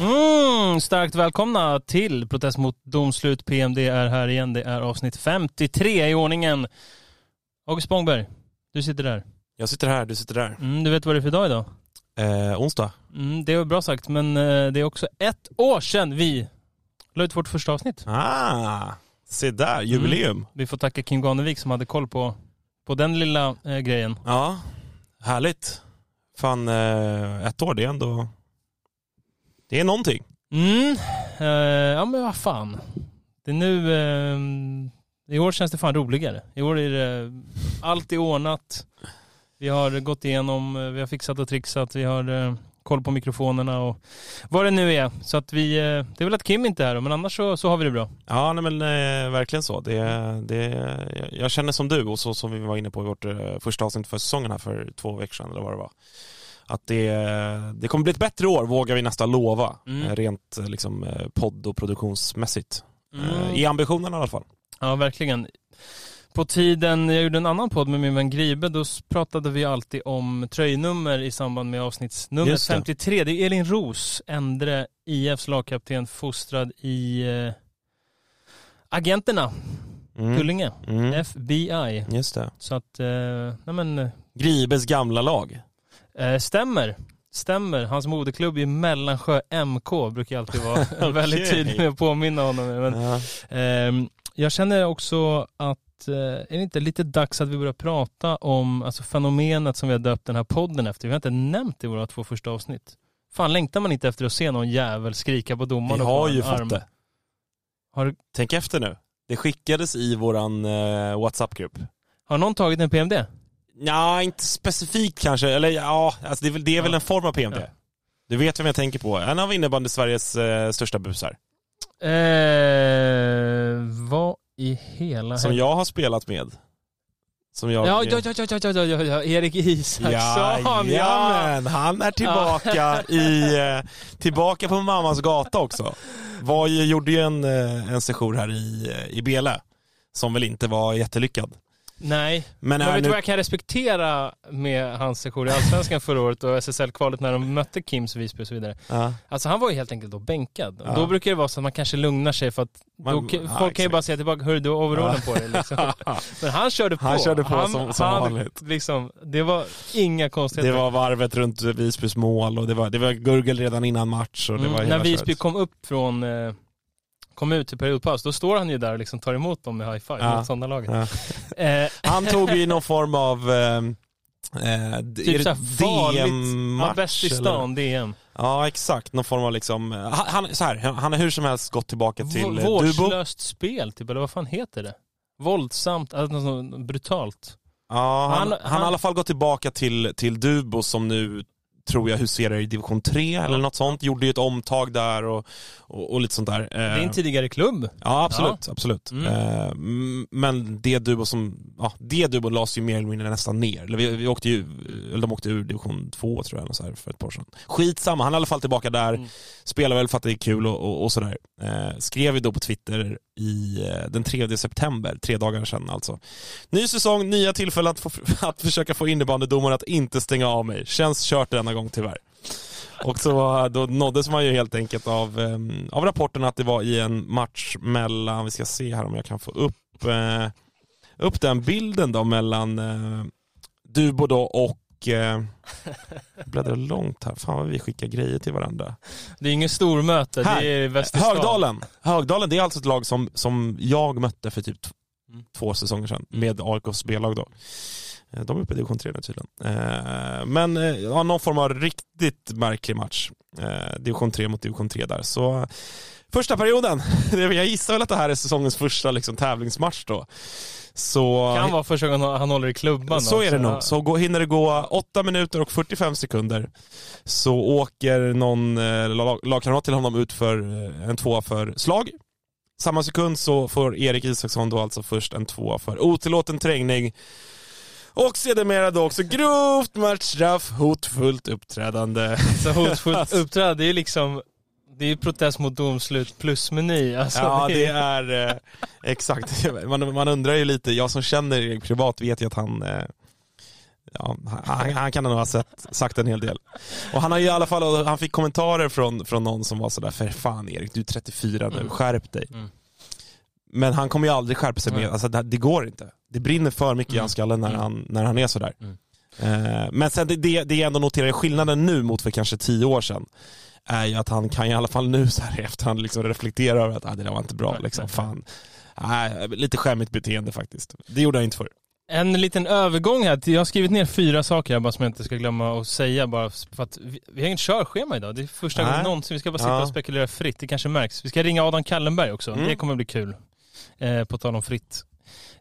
Mm, starkt välkomna till Protest mot domslut. PMD är här igen. Det är avsnitt 53 i ordningen. August Spångberg, du sitter där. Jag sitter här, du sitter där. Mm, du vet vad det är för dag idag? Eh, onsdag. Mm, det är bra sagt, men eh, det är också ett år sedan vi la ut vårt första avsnitt. Ah, se där, jubileum. Mm. Vi får tacka Kim Ganevik som hade koll på, på den lilla eh, grejen. Ja, härligt. Fan, eh, ett år, det är ändå... Det är någonting. Mm, eh, ja men vad fan. Det är nu... Eh, I år känns det fan roligare. I år är det... Allt är ordnat. Vi har gått igenom, eh, vi har fixat och trixat, vi har eh, koll på mikrofonerna och vad det nu är. Så att vi... Det är väl att Kim inte är här men annars så, så har vi det bra. Ja, nej, men eh, verkligen så. Det, det, jag- jag känner som du och så som vi var inne på i vårt eh, första avsnitt för säsongen här för två veckor sedan eller vad det var. Att det, det kommer bli ett bättre år, vågar vi nästan lova. Mm. Eh, Rent eh, liksom, eh, podd och produktionsmässigt. Mm. I ambitionen i alla fall. Ja, verkligen. På tiden jag gjorde en annan podd med min vän Gribe, då pratade vi alltid om tröjnummer i samband med avsnittsnummer Just det. 53. Det är Elin Ros, Endre, IFs lagkapten, fostrad i eh, Agenterna, Mm. Kullinge, Mm. FBI. Just det. Så att, eh, nej men, Gribes gamla lag. Eh, stämmer. Stämmer. Hans moderklubb i Mellansjö MK brukar jag alltid vara väldigt Okej. tydlig med att påminna honom. Men, Ja. Ehm, jag känner också att, eh, är det inte lite dags att vi börjar prata om alltså, fenomenet som vi har döpt den här podden efter? Vi har inte nämnt det i våra två första avsnitt. Fan, längtar man inte efter att se någon jävel skrika på domaren Vi har ju arm? fått det. Du- Tänk efter nu. Det skickades i våran eh, WhatsApp-grupp. har någon tagit en PMD? Ja, inte specifikt kanske. Eller ja, alltså det är väl, det är väl Ja. en form av PMD. Ja. Du vet vem jag tänker på. En av innebandy Sveriges eh, största busar. Eh, vad i hela Som jag har spelat med. Som jag... Ja, ja, ja, ja, ja, ja, ja, ja, Erik Isaksson, ja, Jajamän, han är tillbaka i, eh, tillbaka på mammas gata också. Var gjorde ju en, eh, en session här i, eh, i Bele, som väl inte var jättelyckad. Nej, Men, men vet du nu, vad jag kan respektera med hans session i Allsvenskan förra året och SSL-kvalet när de mötte Kims Visby och så vidare? ja, Alltså han var ju helt enkelt då bänkad. Ja. Då brukar det vara så att man kanske lugnar sig för att Man- då, ja, folk kan ju exakt. bara säga tillbaka, hörru du har overallen på dig liksom. Men han körde på. Han körde på som- som vanligt. Liksom, det var inga konstigheter. det var varvet runt Visbys mål och det var, det var gurgel redan innan match och det Mm, var när Visby köret. kom upp från, eh, kom ut till periodpaus, då står han ju där och liksom tar emot dem med high five Ja. mot sådana laget. Ja. Eh, Han tog ju någon form av eh, eh, är typ såhär vanligt, ja, bäst i stan, DM. Ja exakt, någon form av liksom, han, han, så här, han har hur som helst gått tillbaka till eh, Dubo. Vårdslöst spel typ, eller vad fan heter det? Våldsamt, alltså brutalt. Ja, han, Han- han, han- har i alla fall gått tillbaka till, till Dubo som nu tror jag huserar i division 3 eller något sånt. Gjorde ju ett omtag där och, och, och lite sånt där. Det är en tidigare klubb. Ja absolut, absolut. Mm. Eh, men det Dubo som, ja det Dubo lades ju mer eller mindre nästan ner. Vi, vi åkte ju, eller de åkte ur division 2 tror jag, så här, för ett par år sedan. Skitsamma, han är i alla fall tillbaka där. Mm. Spelar väl för att det är kul och, och, och sådär. Eh, skrev ju då på Twitter i eh, den 3 september, tre dagar sedan alltså. Ny säsong, nya tillfällen att, få, att försöka få innebandydomaren att inte stänga av mig. Känns kört denna gång tyvärr. Och så då nåddes man ju helt enkelt av, eh, av rapporten att det var i en match mellan, vi ska se här om jag kan få upp, eh, upp den bilden då mellan eh, Dubo då och eh, bläddrar långt här, fan vad vi skickar grejer till varandra. Det är inget stormöte, Här. det är väst i stan. Högdalen. Högdalen, det är alltså ett lag som, som jag mötte för typ Mm. två säsonger sedan med AIKs B-lag då. Eh, De är uppe i division 3 nu tydligen. Eh, Men eh, ja, någon form av riktigt märklig match. Division 3 mot division 3 där. Så Första perioden, jag gissar väl att det här är säsongens första liksom, tävlingsmatch då. Så, Kan vara första gången han håller i klubban. så då, är det nog. Så gå, hinner det gå 8 minuter och 45 sekunder så åker någon lag- lagkamrat till honom ut för en tvåa för slag. Samma sekund så får Erik Isaksson då alltså först en tvåa för otillåten trängning. Och sedermera då också grovt matchstraff, hotfullt uppträdande. Så hotfullt uppträdande, det är ju liksom, det är ju protest mot domslut plus meny. Alltså, Ja, det är eh, exakt. Man, man undrar ju lite, jag som känner Erik privat vet ju att han eh, Ja, han, han kan nog ha sett, sagt en hel del. Och han har ju i alla fall, han fick kommentarer från, från någon som var sådär, för fan Erik, du är 34 nu, Mm. skärp dig. Mm. Men han kommer ju aldrig skärpa sig mer, alltså det, det går inte. Det brinner för mycket i Mm. hans skalle när, Mm. han, när han är sådär. Mm. Eh, men sen det, det, det jag ändå noterar skillnaden nu mot för kanske tio år sedan, är ju att han kan i alla fall nu så här i efterhand liksom reflektera över att ah, det där var inte bra. Liksom. Fan. Nej, lite skämmigt beteende faktiskt. Det gjorde han inte förr. En liten övergång här. Jag har skrivit ner fyra saker här bara som jag inte ska glömma att säga bara för att vi, vi har inget körschema idag. Det är första Nej. gången någonsin. Vi ska bara sitta Ja. och spekulera fritt. Det kanske märks. Vi ska ringa Adam Kallenberg också. Mm. Det kommer bli kul. Eh, på tal om fritt.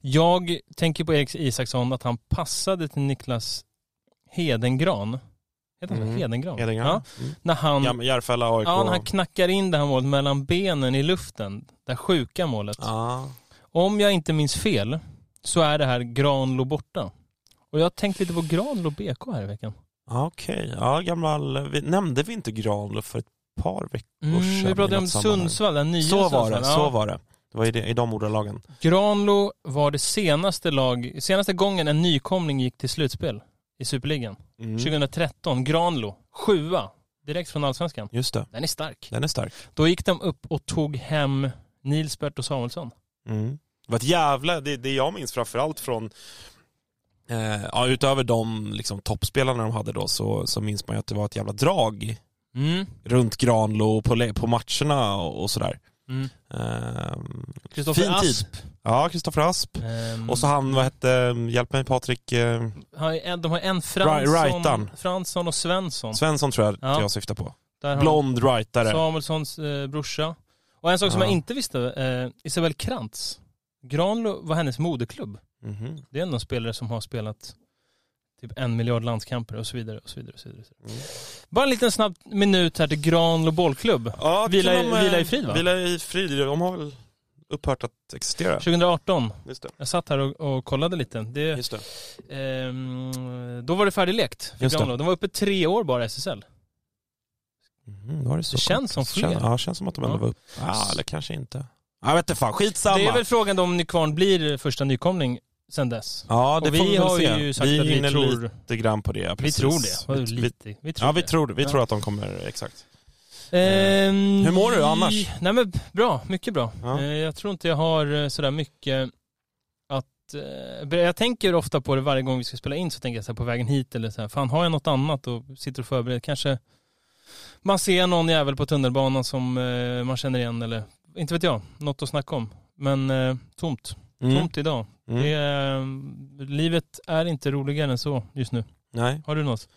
Jag tänker på Erik Isaksson att han passade till Niklas Hedengran. Heter han? Mm. Hedengran? Edingar. Ja. Mm. När han, Järfälla, AIK. ja, när han knackar in det här målet mellan benen i luften. Det här sjuka målet. Ja. Om jag inte minns fel så är det här Granlo borta. Och jag har tänkt lite på Granlo BK här i veckan. Okej, ja gammal, vi, nämnde vi inte Granlöf för ett par veckor Mm, sedan? vi pratade om? Sundsvall, den nya Så var det, så var det. Det var i, det, i de ordalagen. Granlo var det senaste lag, senaste gången en nykomling gick till slutspel i Superligan. Mm. 2013, Granlo, sjua, direkt från Allsvenskan. Just det, Den är stark. den är stark. Då gick de upp och tog hem Nilsbert och Samuelsson. Mm. Det var ett jävla, det, det jag minns framförallt från eh, ja, utöver de liksom, toppspelarna de hade då så, så minns man ju att det var ett jävla drag Mm. runt Granlo på, på matcherna och, och sådär. Mm. Kristoffer Fin tid. Asp. ja, Kristoffer Asp. Ehm, Och så han, vad hette, hjälp mig Patrik, eh, de har en Fransson. Fransson och Svensson. Svensson tror jag Ja. att jag syftar på. Blond rightare. Samuelssons eh, brorsa. Och en sak som Ja. jag inte visste, eh, Isabel Krantz. Granlo var hennes moderklubb. Mhm. Det är en spelare som har spelat typ en miljard landskamper och så vidare. Och så vidare, och så vidare. Mm. Bara en liten snabb minut här till Granlo bollklubb. Ja, Vila i- de, eh, vila i frid, va? Vila i frid, de har väl upphört att existera. 2018. Just det. Jag satt här och, och kollade lite. Det, Just det. ehm, då var det färdiglekt för Just. Granlo. De var uppe tre år bara i SSL. Då är det så Det känns som fler. Kän- Ja, känns som att de ändå Ja. var upp. Ja, eller kanske inte. Jag vet inte fan, skitsamma. Det är väl frågan om Nykvarn blir första nykomling sen dess. Ja, det och vi vi har se. ju sagt vi att vi tror, lite grann på det. ja, vi tror det. Vi, vi, lite? Vi tror ja, vi det. tror, vi Ja. tror att de kommer, exakt. Ehm, Hur mår du annars? Nej men bra, mycket bra. Ja. Eh, Jag tror inte jag har eh, sådär mycket att... eh, Jag tänker ofta på det varje gång vi ska spela in så tänker jag så här på vägen hit eller så här, fan har jag något annat och sitter och förbereder. Kanske man ser någon jävel på tunnelbanan som eh, man känner igen eller inte vet jag, något att snacka om. Men eh, tomt, Mm. tomt idag. Mm. Det är, eh, livet är inte roligare än så just nu. Nej. Har du något?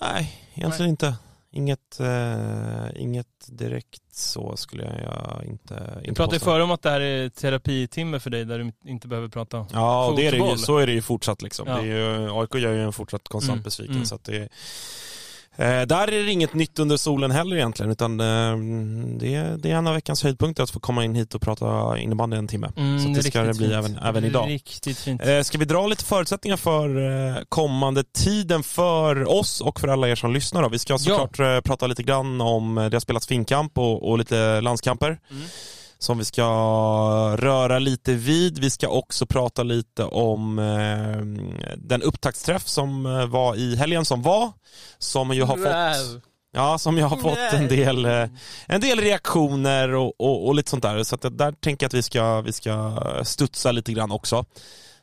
Nej, egentligen inte. Inget, eh, inget direkt så skulle jag inte, inte pratade ju påstå. förr om att det här är terapitimme för dig där du inte behöver prata. Ja, och det är det ju, så är det ju fortsatt liksom. Ja. Det är ju, AIK gör ju en fortsatt konstant Mm, besviken. mm. Så att det, eh, där är det inget nytt under solen heller egentligen. Utan eh, det, är, det är en av veckans höjdpunkter att få komma in hit och prata innebandy en timme. Mm, så det ska det bli fint. även, även idag. Riktigt fint. Eh, ska vi dra lite förutsättningar för eh, kommande tiden för oss och för alla er som lyssnar? Då? Vi ska såklart eh, prata lite grann om, eh, det har spelats finkamp och, och lite landskamper Mm. Som vi ska röra lite vid. Vi ska också prata lite om eh, den upptaktsträff som eh, var i helgen som var. Som ju har fått, ja, som jag har fått en del, eh, en del reaktioner och, och, och lite sånt där. Så där tänker jag att vi ska, vi ska studsa lite grann också.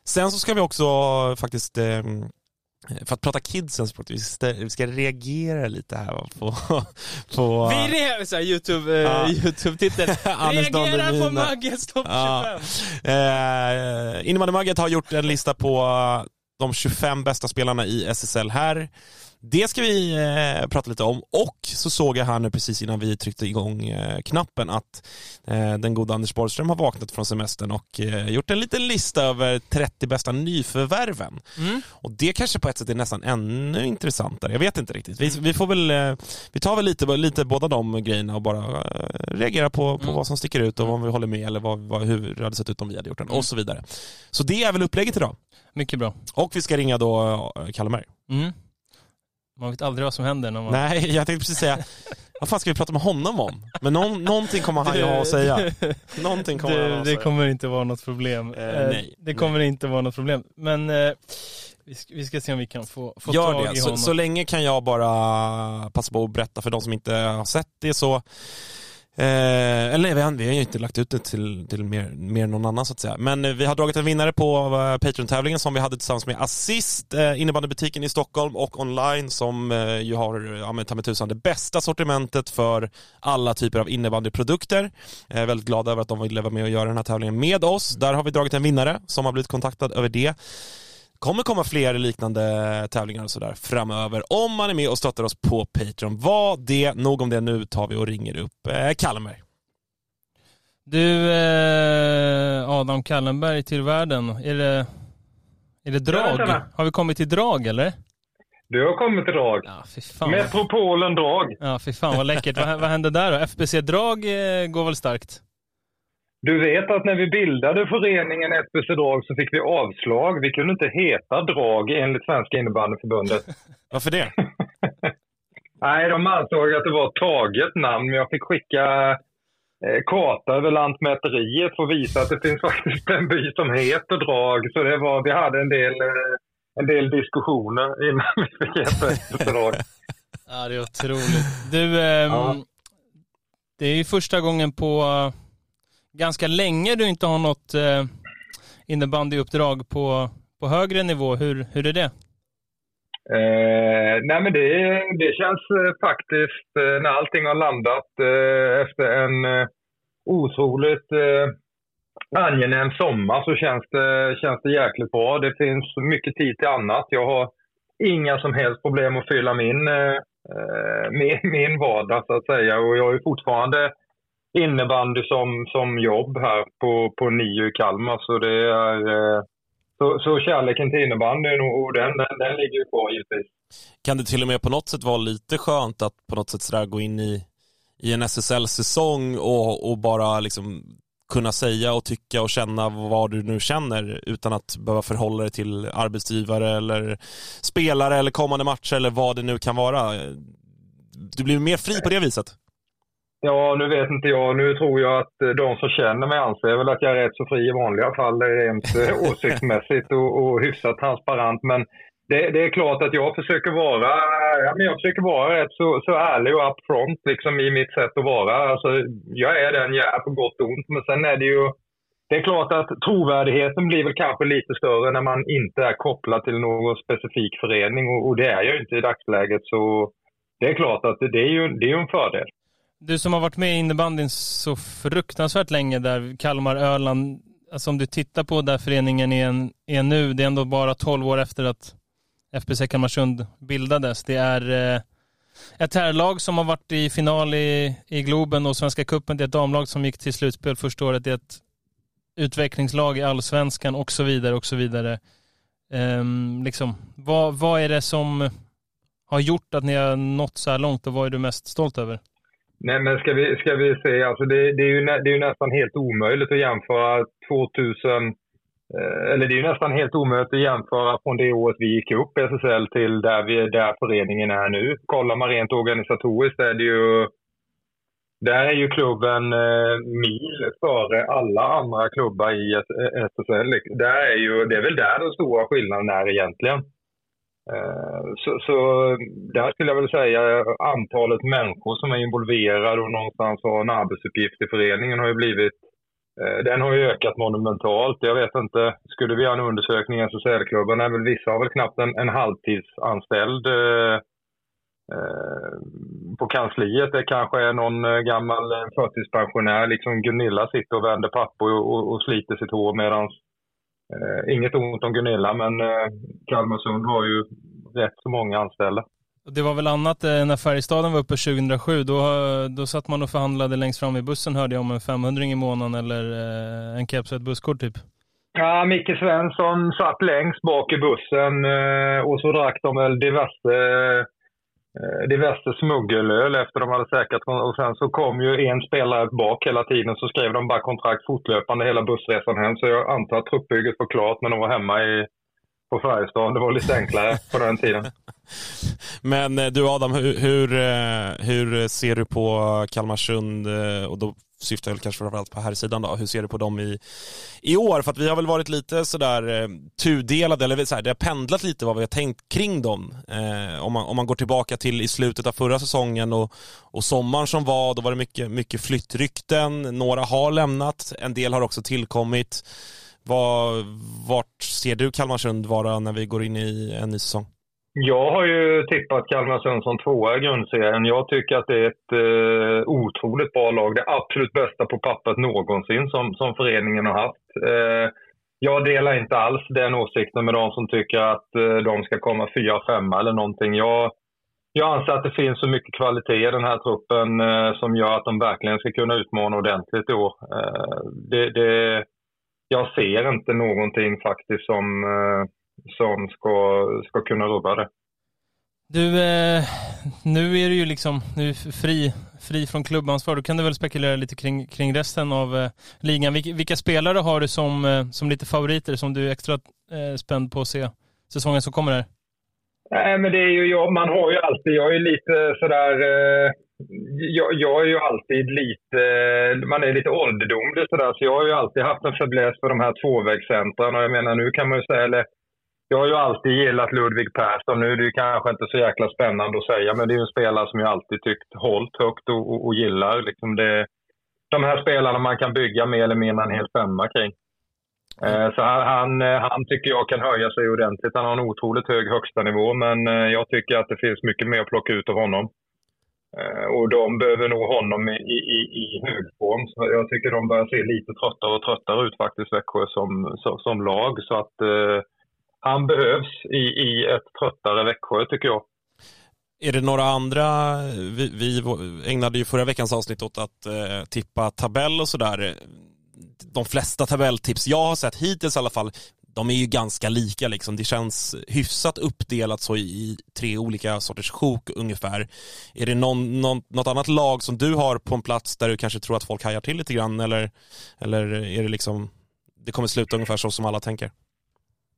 Sen så ska vi också faktiskt för att prata kidsens sport, vi ska, vi ska reagera lite här på... på Vi re- så här, Youtube, eh, Ja. Youtube-titel. Anders Reagerar på. Magges topp 25. Ja. Eh, Innebandymagget har gjort en lista på de 25 bästa spelarna i SSL här. Det ska vi eh, prata lite om och så såg jag här nu precis innan vi tryckte igång eh, knappen att eh, den goda Anders Borgström har vaknat från semestern och gjort en liten lista över 30 bästa nyförvärven. Mm. Och det kanske på ett sätt är nästan ännu intressantare. Jag vet inte riktigt. Vi, vi får väl, vi tar väl lite, lite båda de grejerna och bara eh, reagera på, på Mm. vad som sticker ut och om vi håller med eller vad, vad, hur det hade sett ut om vi hade gjort den Mm. och så vidare. Så det är väl upplägget idag. Mycket bra. Och vi ska ringa då Kallemberg. Mm. Man vet aldrig vad som händer när man... Nej, jag tänkte precis säga, vad fan ska vi prata med honom om? Men någon, någonting kommer han ju ha att säga. Någonting kommer han ha det, att det säga. kommer inte vara något problem. Eh, Eh, nej, det kommer inte vara något problem. Men eh, vi, ska, vi ska se om vi kan få, få Gör tag det. i Så, honom. så länge kan jag bara passa på att berätta för de som inte har sett det så Eh, eller nej, vi har, vi har ju inte lagt ut det till, till mer, mer än någon annan så att säga. Men eh, vi har dragit en vinnare på uh, Patreon-tävlingen som vi hade tillsammans med Assist, eh, innebandybutiken i Stockholm och online som eh, ju har, eh, ja men ta mig tusan, det bästa sortimentet för alla typer av innebandyprodukter. Jag är väldigt glad över att de ville vara med och göra den här tävlingen med oss. Där har vi dragit en vinnare som har blivit kontaktad över det kommer komma fler liknande tävlingar och sådär framöver om man är med och stöttar oss på Patreon. Vad det, nog om det, nu tar vi och ringer upp eh, Kallenberg. Du, eh, Adam Kallenberg till världen. Är det, är det drag? Tjena, tjena. Har vi kommit till drag eller? Du har kommit till drag. Ja, fy fan. vad- Metropolen drag. Ja, fy fan vad läckert. vad, vad hände där då? FBC-drag eh, går väl starkt? Du vet att när vi bildade föreningen SBC Drag så fick vi avslag. Vi kunde inte heta Drag enligt Svenska innebandyförbundet. Varför det? Nej, de ansåg att det var taget namn, men jag fick skicka eh, karta över Lantmäteriet för att visa att det finns faktiskt en by som heter Drag. Så det var, vi hade en del, eh, en del diskussioner innan vi fick heta Drag. Ja, det är otroligt. Du, ehm, Ja. det är första gången på eh, ganska länge du inte har något eh, innebandyuppdrag på, på högre nivå. Hur, hur är det? Eh, nej men det, det känns eh, faktiskt, eh, när allting har landat eh, efter en eh, otroligt eh, angenäm sommar så känns det, känns det jäkligt bra. Det finns mycket tid till annat. Jag har inga som helst problem att fylla min, eh, eh min, min vardag så att säga. Och jag är fortfarande innebandy som, som jobb här på, på NIU i Kalmar. Så det är eh, så, så kärleken till innebandyn och och den, den, den ligger ju kvar givetvis. Kan det till och med på något sätt vara lite skönt att på något sätt sådär gå in i, i en SSL-säsong och, och bara liksom kunna säga och tycka och känna vad du nu känner utan att behöva förhålla dig till arbetsgivare eller spelare eller kommande matcher eller vad det nu kan vara. Du blir mer fri på det viset. Ja, nu vet inte jag. Nu tror jag att eh, de som känner mig anser väl att jag är rätt så fri i vanliga fall rent eh, åsiktsmässigt och, och hyfsat transparent. Men det, det är klart att jag försöker vara, ja, men jag försöker vara rätt så, så ärlig och upfront liksom i mitt sätt att vara. Alltså, jag är den jag är på gott och ont. Men sen är det ju, det är klart att trovärdigheten blir väl kanske lite större när man inte är kopplad till någon specifik förening och, och det är jag ju inte i dagsläget. Så det är klart att det, det är ju det är en fördel. Du som har varit med i innebandyn så fruktansvärt länge där, Kalmar, Öland, alltså om du tittar på där föreningen är, en, är nu, det är ändå bara 12 år efter att FBC Kalmarsund bildades. Det är eh, ett herrlag som har varit i final i, i Globen och Svenska Cupen. Det är ett damlag som gick till slutspel första året. Det är ett utvecklingslag i allsvenskan och så vidare och så vidare. Ehm, liksom, vad, vad är det som har gjort att ni har nått så här långt och vad är du mest stolt över? Nej, men ska vi, ska vi se, alltså det, det, är ju, nä- det är ju nästan helt omöjligt att jämföra 2000, eh, eller det är ju nästan helt omöjligt att jämföra från det året vi gick upp i SSL till där, vi, där föreningen är nu. Kollar man rent organisatoriskt är det ju, där är ju klubben eh, mil före alla andra klubbar i SSL. Där är ju, det är väl där den stora skillnaden är egentligen. Eh, så, så där skulle jag väl säga antalet människor som är involverade och någonstans har en arbetsuppgift i föreningen har ju blivit eh, den har ju ökat monumentalt. Jag vet inte, skulle vi göra en undersökning i SSL-klubben vissa har väl knappt en, en halvtidsanställd eh, eh på kansliet. Det kanske är någon gammal förtidspensionär, liksom Gunilla sitter och vänder papper och, och, och sliter sitt hår medan Eh, inget ont om Gunilla, men eh, Kalmarsund har ju rätt så många anställda. Det var väl annat eh, när Färjestaden var uppe 2007. Då, då satt man och förhandlade längst fram i bussen hörde jag om en 500 i månaden eller eh, en keps och ett busskort typ. Ja, Micke Svensson satt längst bak i bussen eh, och så drack de väl diverse, eh, Eh, diverse smuggelöl efter de hade säkrat. Och sen så kom ju en spelare bak hela tiden så skrev de bara kontrakt fortlöpande hela bussresan hem. Så jag antar att truppbygget var klart när de var hemma i, på Färjestad. Det var lite enklare på den tiden. Men eh, du Adam, hur, hur, hur ser du på Kalmarsund eh, och då syftar jag kanske framförallt på här sidan då. Hur ser du på dem i, i år? För att vi har väl varit lite sådär eh, tudelade, eller så här, det har pendlat lite vad vi har tänkt kring dem. Eh, om, man, om man går tillbaka till i slutet av förra säsongen och, och sommaren som var, då var det mycket, mycket flyttrykten. Några har lämnat, en del har också tillkommit. Var, vart ser du Kalmarsund vara när vi går in i en ny säsong? Jag har ju tippat Kalmarsund som tvåa i grundserien. Jag tycker att det är ett eh, otroligt bra lag. Det absolut bästa på pappret någonsin som, som föreningen har haft. Eh, jag delar inte alls den åsikten med de som tycker att eh, de ska komma fyra, femma eller någonting. Jag, jag anser att det finns så mycket kvalitet i den här truppen eh, som gör att de verkligen ska kunna utmana ordentligt i år. Eh, det, det, jag ser inte någonting faktiskt som eh, som ska, ska kunna rubba det. Du, eh, nu är du ju liksom nu fri, fri från klubbansvar. Då kan du väl spekulera lite kring, kring resten av eh, ligan. Vilka, vilka, spelare har du som, som lite favoriter som du är extra spänd på att se säsongen som kommer här? Nej, men det är ju jag. Man har ju alltid, jag är lite sådär, eh, jag, jag, är ju alltid lite, man är lite ålderdomlig sådär, så jag har ju alltid haft en fäbless för de här tvåvägscentren och jag menar nu kan man ju säga, eller jag har ju alltid gillat Ludvig Persson. Nu är det ju kanske inte så jäkla spännande att säga, men det är ju en spelare som jag alltid tyckt hållt högt och, och, och gillar. Liksom det, de här spelarna man kan bygga mer eller mindre en hel femma kring. Eh, så han, han tycker jag kan höja sig ordentligt. Han har en otroligt hög högsta nivå, men eh, jag tycker att det finns mycket mer att plocka ut av honom. Eh, och de behöver nog honom i, i, i högform. Så jag tycker de börjar se lite tröttare och tröttare ut faktiskt, Växjö som, som, som lag. Så att han behövs i, i ett tröttare Växjö tycker jag. Är det några andra, vi, vi ägnade ju förra veckans avsnitt åt att eh, tippa tabell och sådär. De flesta tabelltips jag har sett hittills i alla fall, de är ju ganska lika liksom. Det känns hyfsat uppdelat så i tre olika sorters sjok ungefär. Är det någon, någon, något annat lag som du har på en plats där du kanske tror att folk hajar till lite grann eller, eller är det liksom, det kommer sluta ungefär så som alla tänker?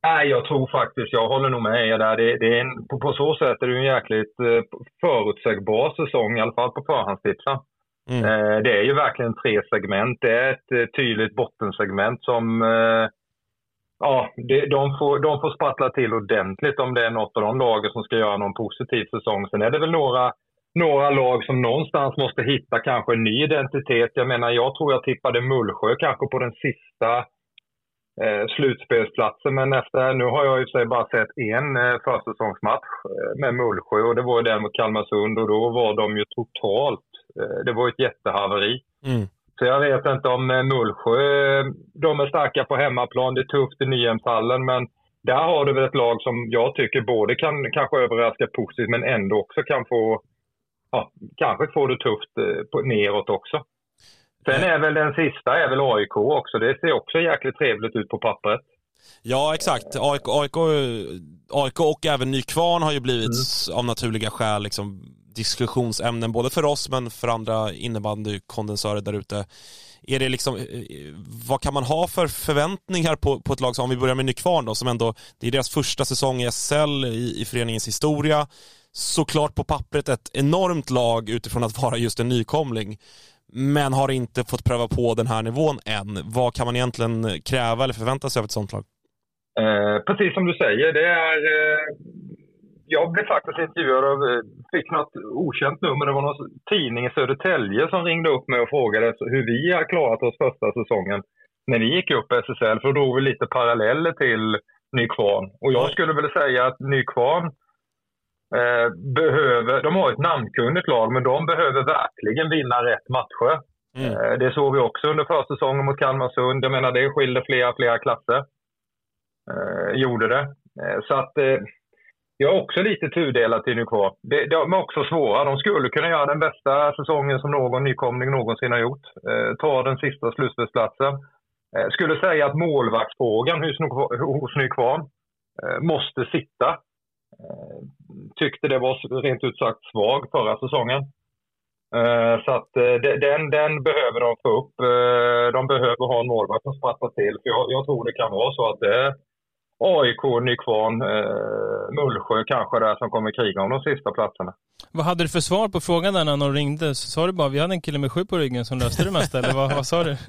Nej, jag tror faktiskt, jag håller nog med er där. Det, det är en, på, på, så sätt är det en jäkligt eh, förutsägbar säsong, i alla fall på förhandstipsen. Mm. Eh, det är ju verkligen tre segment. Det är ett eh, tydligt bottensegment som eh, ja, det, de, får, de får sprattla till ordentligt om det är något av de lagen som ska göra någon positiv säsong. Sen är det väl några, några lag som någonstans måste hitta kanske en ny identitet. Jag menar, jag tror jag tippade Mullsjö kanske på den sista eh, slutspelsplatsen. Men efter, nu har jag i och för sig bara sett en eh, försäsongsmatch eh, med Mullsjö och det var den mot Kalmarsund och då var de ju totalt, det var ett jättehaveri. Mm. Så jag vet inte om eh, Mullsjö, de är starka på hemmaplan, det är tufft i Nyhemshallen men där har du väl ett lag som jag tycker både kan kanske överraska positivt men ändå också kan få, ja, kanske få det tufft eh, på, neråt också. Sen är väl den sista är väl AIK också. Det ser också jäkligt trevligt ut på pappret. Ja, exakt. AIK, AIK, AIK och även Nykvarn har ju blivit mm. av naturliga skäl liksom, diskussionsämnen både för oss men för andra innebandykondensörer där ute. Är det liksom, eh, eh, vad kan man ha för förväntningar på, på ett lag som, om vi börjar med Nykvarn då, som ändå, det är deras första säsong i SL i, i föreningens historia. Såklart på pappret ett enormt lag utifrån att vara just en nykomling men har inte fått pröva på den här nivån än. Vad kan man egentligen kräva eller förvänta sig av ett sånt lag? Eh, precis som du säger, det är... Eh, jag blev faktiskt intervjuad av, eh, fick något okänt nummer. Det var någon tidning i Södertälje som ringde upp mig och frågade hur vi har klarat oss första säsongen när vi gick upp SSL. För då drog vi lite paralleller till Nykvarn. Och jag skulle väl säga att Nykvarn Eh, behöver, de har ett namnkunnigt lag, men de behöver verkligen vinna rätt matcher. Mm. Eh, det såg vi också under försäsongen mot Kalmarsund. Jag menar, det skilde flera, flera klasser. Eh, gjorde det. Eh, så att eh, jag är också lite tudelad till Nykvarn. De, de är också svåra. De skulle kunna göra den bästa säsongen som någon nykomling någonsin har gjort. Eh, ta den sista slutspelsplatsen. Eh, skulle säga att målvaktsfrågan hos, hos Nykvarn eh, måste sitta. Eh, tyckte det var rent ut sagt svag förra säsongen. Eh, så att eh, den, den behöver de få upp. Eh, De behöver ha en målvakt som sprattar till. För jag, jag tror det kan vara så att det är AIK, Nykvarn, eh, Mullsjö kanske där som kommer kriga om de sista platserna. Vad hade du för svar på frågan där när någon ringde? Så sa du bara vi hade en kille med sju på ryggen som löste det mesta, eller vad, vad sa du?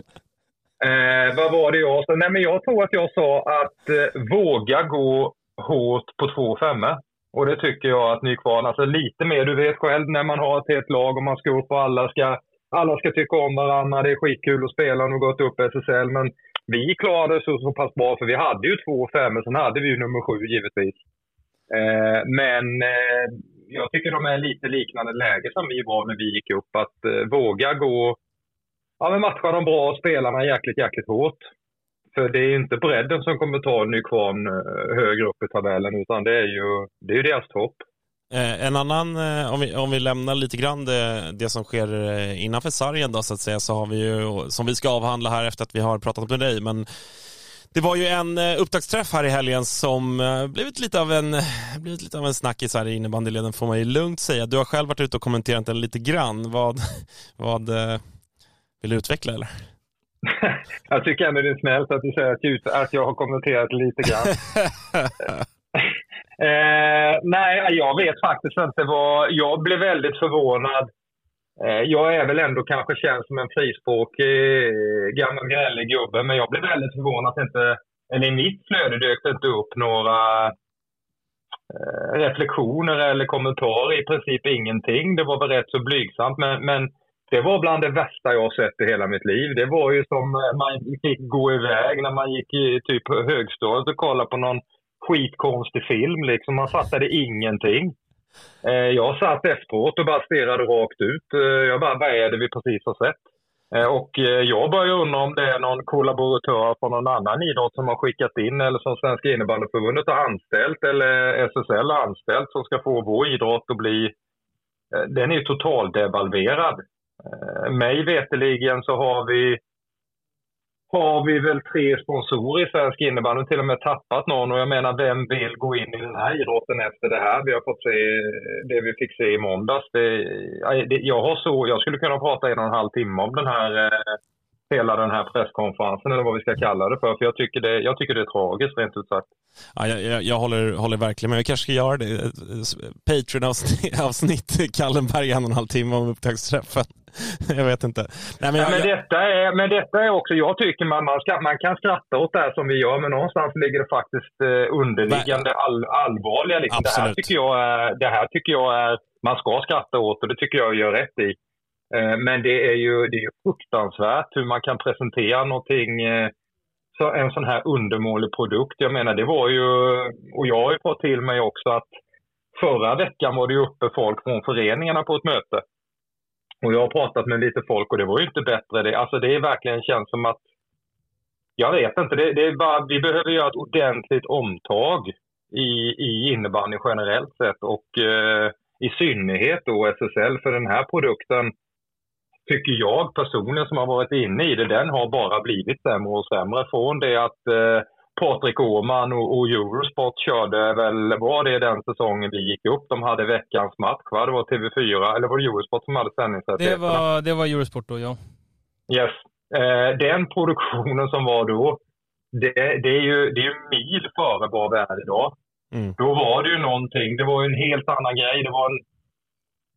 Eh, vad var det jag sa? Nej, men jag tror att jag sa att eh, våga gå hårt på två femmor. Och det tycker jag att Nykvarn, alltså lite mer, du vet själv när man har ett helt lag och man ska upp och alla ska, alla ska tycka om varandra, det är skitkul att spela och gått upp SSL. Men vi klarade oss så, så pass bra för vi hade ju två femmor, sen hade vi ju nummer sju givetvis. Eh, men eh, jag tycker de är lite liknande läge som vi var när vi gick upp. Att eh, våga gå ja, men matcha de bra spelarna jäkligt, jäkligt hårt. För det är inte bredden som kommer ta Nykvarn eh, högre upp i tabellen, utan det är ju, det är ju deras topp. Eh, En annan, eh, om vi, om vi lämnar lite grann det, det som sker eh, innanför sargen då så att säga, så har vi ju, som vi ska avhandla här efter att vi har pratat med dig, men det var ju en upptaktsträff här i helgen som blivit lite av en, blivit lite av en snackis här i innebandyleden får man ju lugnt säga. Du har själv varit ute och kommenterat den lite grann. Vad, vad vill du utveckla eller? jag tycker ändå det är snällt att du säger att jag har kommenterat lite grann eh, nej, jag vet faktiskt inte vad... Jag blev väldigt förvånad. Eh, jag är väl ändå kanske känd som en frispråkig eh, gammal gnällig gubbe, men jag blev väldigt förvånad att inte... Eller i mitt flöde dök det inte upp några eh, reflektioner eller kommentarer. I princip ingenting. Det var väl rätt så blygsamt, men, men det var bland det värsta jag har sett i hela mitt liv. Det var ju som eh, man fick gå iväg när man gick i typ högstadiet och kollade på någon skitkonstig film. Liksom. Man fattade ingenting. Eh, jag satt efteråt och bara stirrade rakt ut. Eh, jag bara, vad är det vi precis har sett? Eh, och eh, jag börjar undra om det är någon kollaboratör från någon annan idrott som har skickat in eller som Svenska innebandyförbundet har anställt eller SSL har anställt som ska få vår idrott att bli... eh, Den är ju totaldevalverad. Eh, Mig veteligen så har vi har vi väl tre sponsorer i svensk innebandy, till och med tappat någon. Och jag menar, vem vill gå in i den här idrotten efter det här? Vi har fått se det vi fick se i måndags. Det, det, jag, har så, jag skulle kunna prata en och en halv timme om den här, eh, hela den här presskonferensen, eller vad vi ska kalla det för. För jag tycker det, jag tycker det är tragiskt, rent ut sagt. Ja, jag, jag, jag håller, håller verkligen med. Jag kanske ska göra det. Eh, Patreon-avsnitt, Kallenberg, en och en halv timme om upptaktsträffen. Jag vet inte. Nej, men Ja, jag, men, detta är, men detta är också, jag tycker man, man, ska, man kan skratta åt det här som vi gör, men någonstans ligger det faktiskt eh, underliggande all, allvarliga. Liksom. Det, här tycker jag är, det här tycker jag är, man ska skratta åt och det tycker jag gör rätt i. Eh, men det är ju det är fruktansvärt hur man kan presentera någonting, eh, så en sån här undermålig produkt. Jag menar, det var ju, och jag har ju fått till mig också att förra veckan var det ju uppe folk från föreningarna på ett möte. Och jag har pratat med lite folk och det var ju inte bättre. Det, alltså det är verkligen känns som att... Jag vet inte, det, det är bara, vi behöver göra ett ordentligt omtag i, i innebandy generellt sett och eh, i synnerhet då SSL för den här produkten tycker jag personligen som har varit inne i det, den har bara blivit sämre och sämre. Från det att eh, Patrik Åhman och, och Eurosport körde väl, var det den säsongen vi gick upp? De hade veckans match va? Det var TV4, eller var det Eurosport som hade Det sändningsrättigheterna? var, det var Eurosport då, ja. Yes. Eh, den produktionen som var då, det, det, är ju, det är ju mil före vad vi är idag. Mm. Då var det ju någonting, det var ju en helt annan grej. Det var en,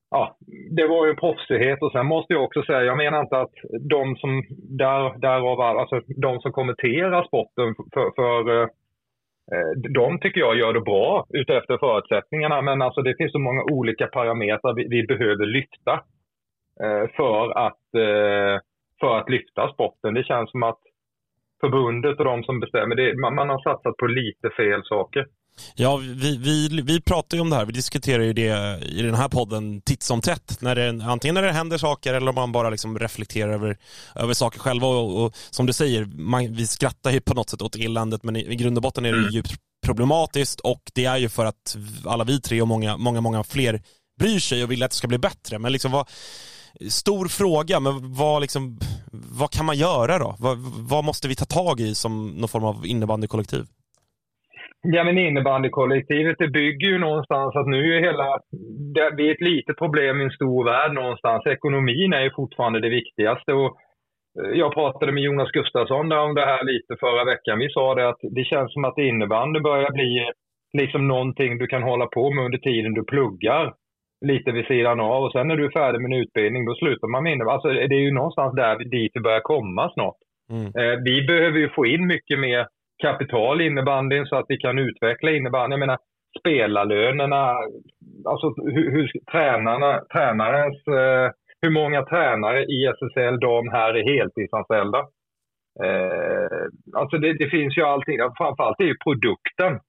ja, det var ju proffsighet och sen måste jag också säga, jag menar inte att de som, där, därav, alltså de som kommenterar sporten för, för eh, eh, de tycker jag gör det bra utefter förutsättningarna, men alltså det finns så många olika parametrar vi, vi behöver lyfta eh, för att, för att lyfta sporten. Det känns som att förbundet och de som bestämmer, det, man, man har satsat på lite fel saker. Ja, vi, vi, vi pratar ju om det här. Vi diskuterar ju det i den här podden titt som tätt. När det, antingen när det händer saker eller om man bara liksom reflekterar över, över saker själva. Och, och som du säger, man, vi skrattar ju på något sätt åt eländet men i, i grund och botten är det ju djupt problematiskt och det är ju för att alla vi tre och många, många, många fler bryr sig och vill att det ska bli bättre. Men liksom vad, stor fråga, men vad, liksom, vad kan man göra då? Vad, vad måste vi ta tag i som någon form av innebandykollektiv? Ja, men innebandykollektivet det bygger ju någonstans att nu är hela... Det, vi är ett litet problem i en stor värld någonstans. Ekonomin är ju fortfarande det viktigaste. Och eh, jag pratade med Jonas Gustafsson där om det här lite förra veckan. Vi sa det att det känns som att innebandy börjar bli liksom någonting du kan hålla på med under tiden du pluggar. Lite vid sidan av. Och sen när du är färdig med en utbildning, då slutar man med innebandy. Alltså, det är ju någonstans där dit vi börjar komma snart. Mm. Eh, vi behöver ju få in mycket mer kapital i innebandyn så att vi kan utveckla innebandyn. Jag menar, spelarlönerna, alltså hur, hur tränarna, tränarens, eh, hur många tränare i SSL dam här är heltidsanställda. Eh, alltså det, det, finns ju allting, framförallt är ju produkten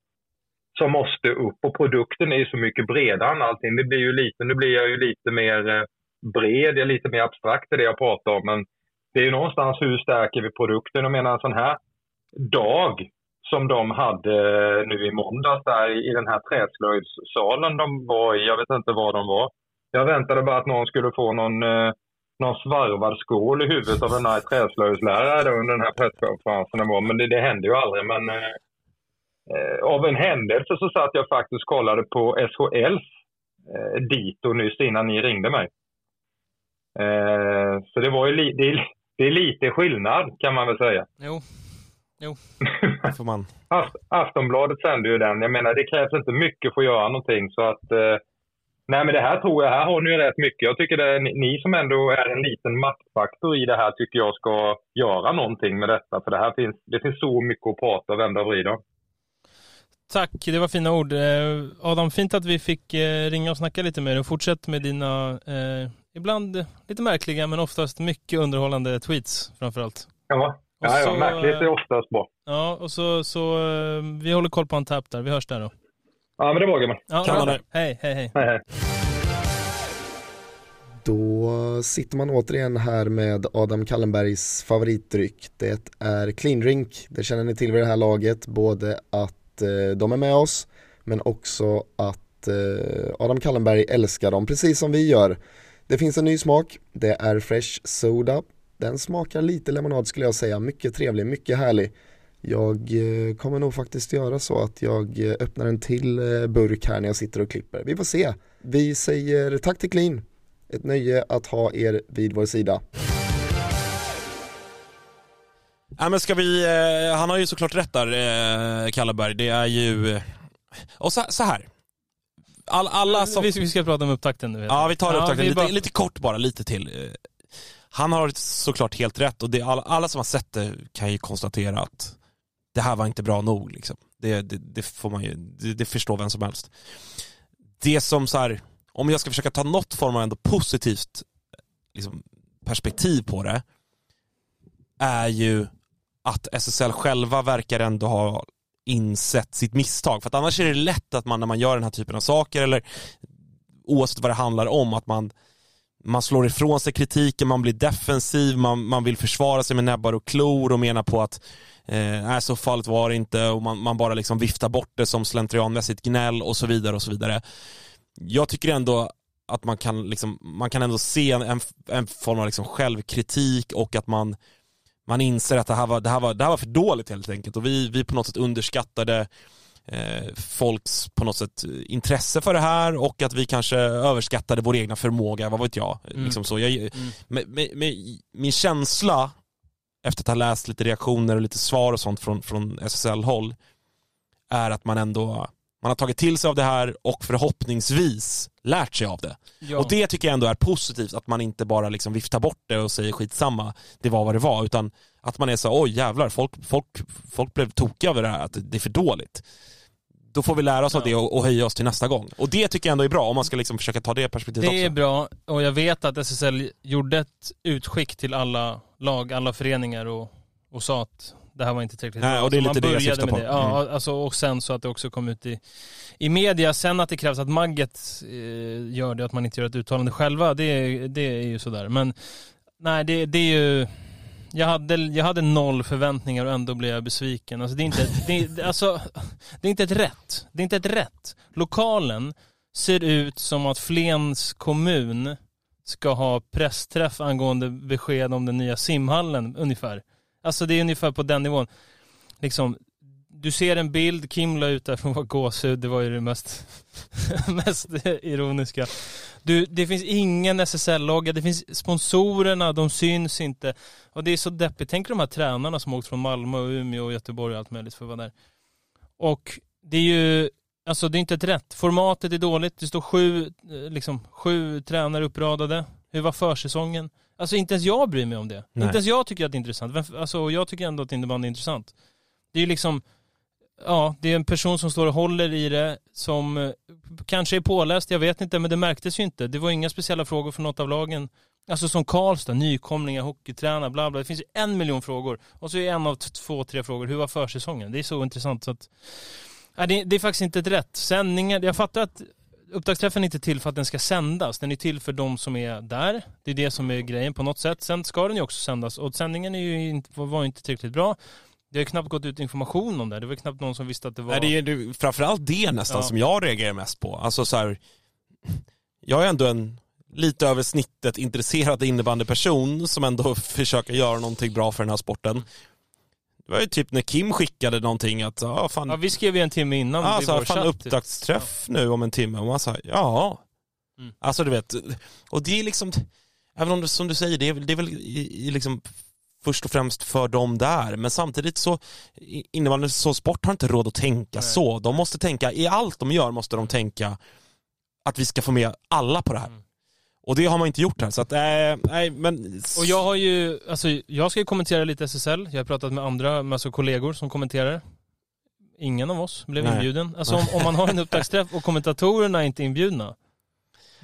som måste upp och produkten är ju så mycket bredare än allting. Det blir ju lite, nu blir jag ju lite mer eh, bred, jag är lite mer abstrakt i det jag pratar om, men det är ju någonstans hur stärker vi produkten? Jag menar en sån här dag som de hade eh, nu i måndags där i den här träslöjdssalen de var i. Jag vet inte var de var. Jag väntade bara att någon skulle få någon, eh, någon svarvad skål i huvudet av en här träslöjdslärare under den här presskonferensen. Men det, det hände ju aldrig. Men eh, eh, av en händelse så satt jag faktiskt och kollade på SHLs eh, dito nyss innan ni ringde mig. Eh, så det var ju li, det, det är lite skillnad kan man väl säga. Jo, Jo. Det får man. Aftonbladet sänder ju den. Jag menar, det krävs inte mycket för att göra någonting. Så att, eh, nej, men det här tror jag, här har ni rätt mycket. Jag tycker det är ni som ändå är en liten maktfaktor i det här, tycker jag ska göra någonting med detta. För det här finns, det finns så mycket att prata och vända och vrida. Tack, det var fina ord. Eh, Adam, fint att vi fick eh, ringa och snacka lite med dig. Fortsätt med dina, eh, ibland lite märkliga men oftast mycket underhållande tweets framförallt. Ja, Ja, ja, märkligt är oftast bra. Ja, och så, så eh, vi håller koll på en tapp där. Vi hörs där då. Ja, men det var gumman. Ja, Kan bra. Hej, hej, hej. Hej, hej. Då sitter man återigen här med Adam Kallenbergs favoritdryck. Det är Clean Drink. Det känner ni till vid det här laget. Både att eh, de är med oss men också att eh, Adam Kallenberg älskar dem precis som vi gör. Det finns en ny smak. Det är Fresh Soda den smakar lite lemonad skulle jag säga, mycket trevlig, mycket härlig. Jag eh, kommer nog faktiskt göra så att jag eh, öppnar en till eh, burk här när jag sitter och klipper. Vi får se. Vi säger tack till Clean. Ett nöje att ha er vid vår sida. Ja, men ska vi, han har ju såklart rätt där, Kalleberg. Det är ju... Och så, så här. All, alla som... Vi, vi ska prata om upptakten nu. Ja, vi tar upptakten. Ja, lite, bara... lite kort bara, lite till han har såklart helt rätt och det, alla, alla som har sett det kan ju konstatera att det här var inte bra nog. Liksom. Det, det, det får man ju, det, det, förstår vem som helst. Det som så här, om jag ska försöka ta något form av ändå positivt liksom, perspektiv på det, är ju att SSL själva verkar ändå ha insett sitt misstag. För att annars är det lätt att man när man gör den här typen av saker, eller oavsett vad det handlar om, att man man slår ifrån sig kritiken, man blir defensiv, man, man vill försvara sig med näbbar och klor och menar på att eh, så fallet var det inte och man, man bara liksom viftar bort det som slentrianmässigt gnäll och så vidare och så vidare. Jag tycker ändå att man kan, liksom, man kan ändå se en, en form av liksom självkritik och att man, man inser att det här, var, det, här var, det här var för dåligt helt enkelt och vi, vi på något sätt underskattade eh, folks på något sätt intresse för det här och att vi kanske överskattade vår egna förmåga, vad vet jag. Mm. Liksom så. jag mm. med, med, med, min känsla efter att ha läst lite reaktioner och lite svar och sånt från, från SSL-håll är att man ändå man har tagit till sig av det här och förhoppningsvis lärt sig av det. Ja. Och det tycker jag ändå är positivt, att man inte bara liksom viftar bort det och säger skitsamma, det var vad det var, utan att man är så oj jävlar, folk, folk, folk blev tokiga över det här, att det är för dåligt då får vi lära oss av det och, och höja oss till nästa gång. Och det tycker jag ändå är bra, om man ska liksom försöka ta det perspektivet också. Det är bra, och jag vet att SSL gjorde ett utskick till alla lag, alla föreningar och, och sa att det här var inte tillräckligt Nej, bra. och det är lite det jag syftar på. Det. Ja, mm. alltså, och sen så att det också kom ut i, i media. Sen att det krävs att Magget eh, gör det, att man inte gör ett uttalande själva, det, det är ju sådär. Men nej, det, det är ju jag hade, jag hade noll förväntningar och ändå blev jag besviken. Alltså det är inte, det alltså, det är inte ett rätt. Det är inte ett rätt. Lokalen ser ut som att Flens kommun ska ha pressträff angående besked om den nya simhallen ungefär. Alltså det är ungefär på den nivån. Liksom, du ser en bild, Kim la ut där från var gåshud, det var ju det mest, mest ironiska. Du, det finns ingen SSL-logga, det finns sponsorerna, de syns inte. Och det är så deppigt. Tänk de här tränarna som åkt från Malmö och Umeå och Göteborg och allt möjligt för att vara där. Och det är ju, alltså det är inte ett rätt. Formatet är dåligt, det står sju, eh, liksom, sju tränare uppradade. Hur var försäsongen? Alltså inte ens jag bryr mig om det. Nej. Inte ens jag tycker att det är intressant. Alltså jag tycker ändå att innebandy är intressant. Det är ju liksom, ja, det är en person som står och håller i det, som eh, kanske är påläst, jag vet inte, men det märktes ju inte. Det var inga speciella frågor från något av lagen. Alltså som Karlstad, nykomlingar, hockeytränare, bla bla. Det finns ju en miljon frågor. Och så är en av två, tre frågor, hur var försäsongen? Det är så intressant så att... Nej, det, det är faktiskt inte ett rätt. Sändningar, jag fattar att upptaktsträffen är inte till för att den ska sändas. Den är till för de som är där. Det är det som är grejen på något sätt. Sen ska den ju också sändas och sändningen är ju inte, var ju inte tillräckligt bra. Det har knappt gått ut information om det. Det var knappt någon som visste att det var... Nej, det är ju framförallt det nästan Ja. som jag reagerar mest på. Alltså så här, jag är ändå en lite över snittet intresserad innebandyperson som ändå försöker göra någonting bra för den här sporten. Det var ju typ när Kim skickade någonting att, ja fan, Ja, vi skrev ju en timme innan. ja, i så här, vår fan chatt, typ. upptaktsträff nu om en timme och man sa ja. Mm. Alltså du vet, och det är liksom, även om det som du säger, det är, det är väl i, i liksom först och främst för dem där, men samtidigt så innebandy som sport har inte råd att tänka Nej. så. De måste tänka, i allt de gör måste de tänka att vi ska få med alla på det här. Mm. Och det har man inte gjort här, så att äh, nej men... Och jag har ju, alltså jag ska ju kommentera lite SSL. Jag har pratat med andra, med alltså kollegor som kommenterar. Ingen av oss blev Nej. inbjuden. Alltså om, om man har en upptaktsträff och kommentatorerna är inte inbjudna.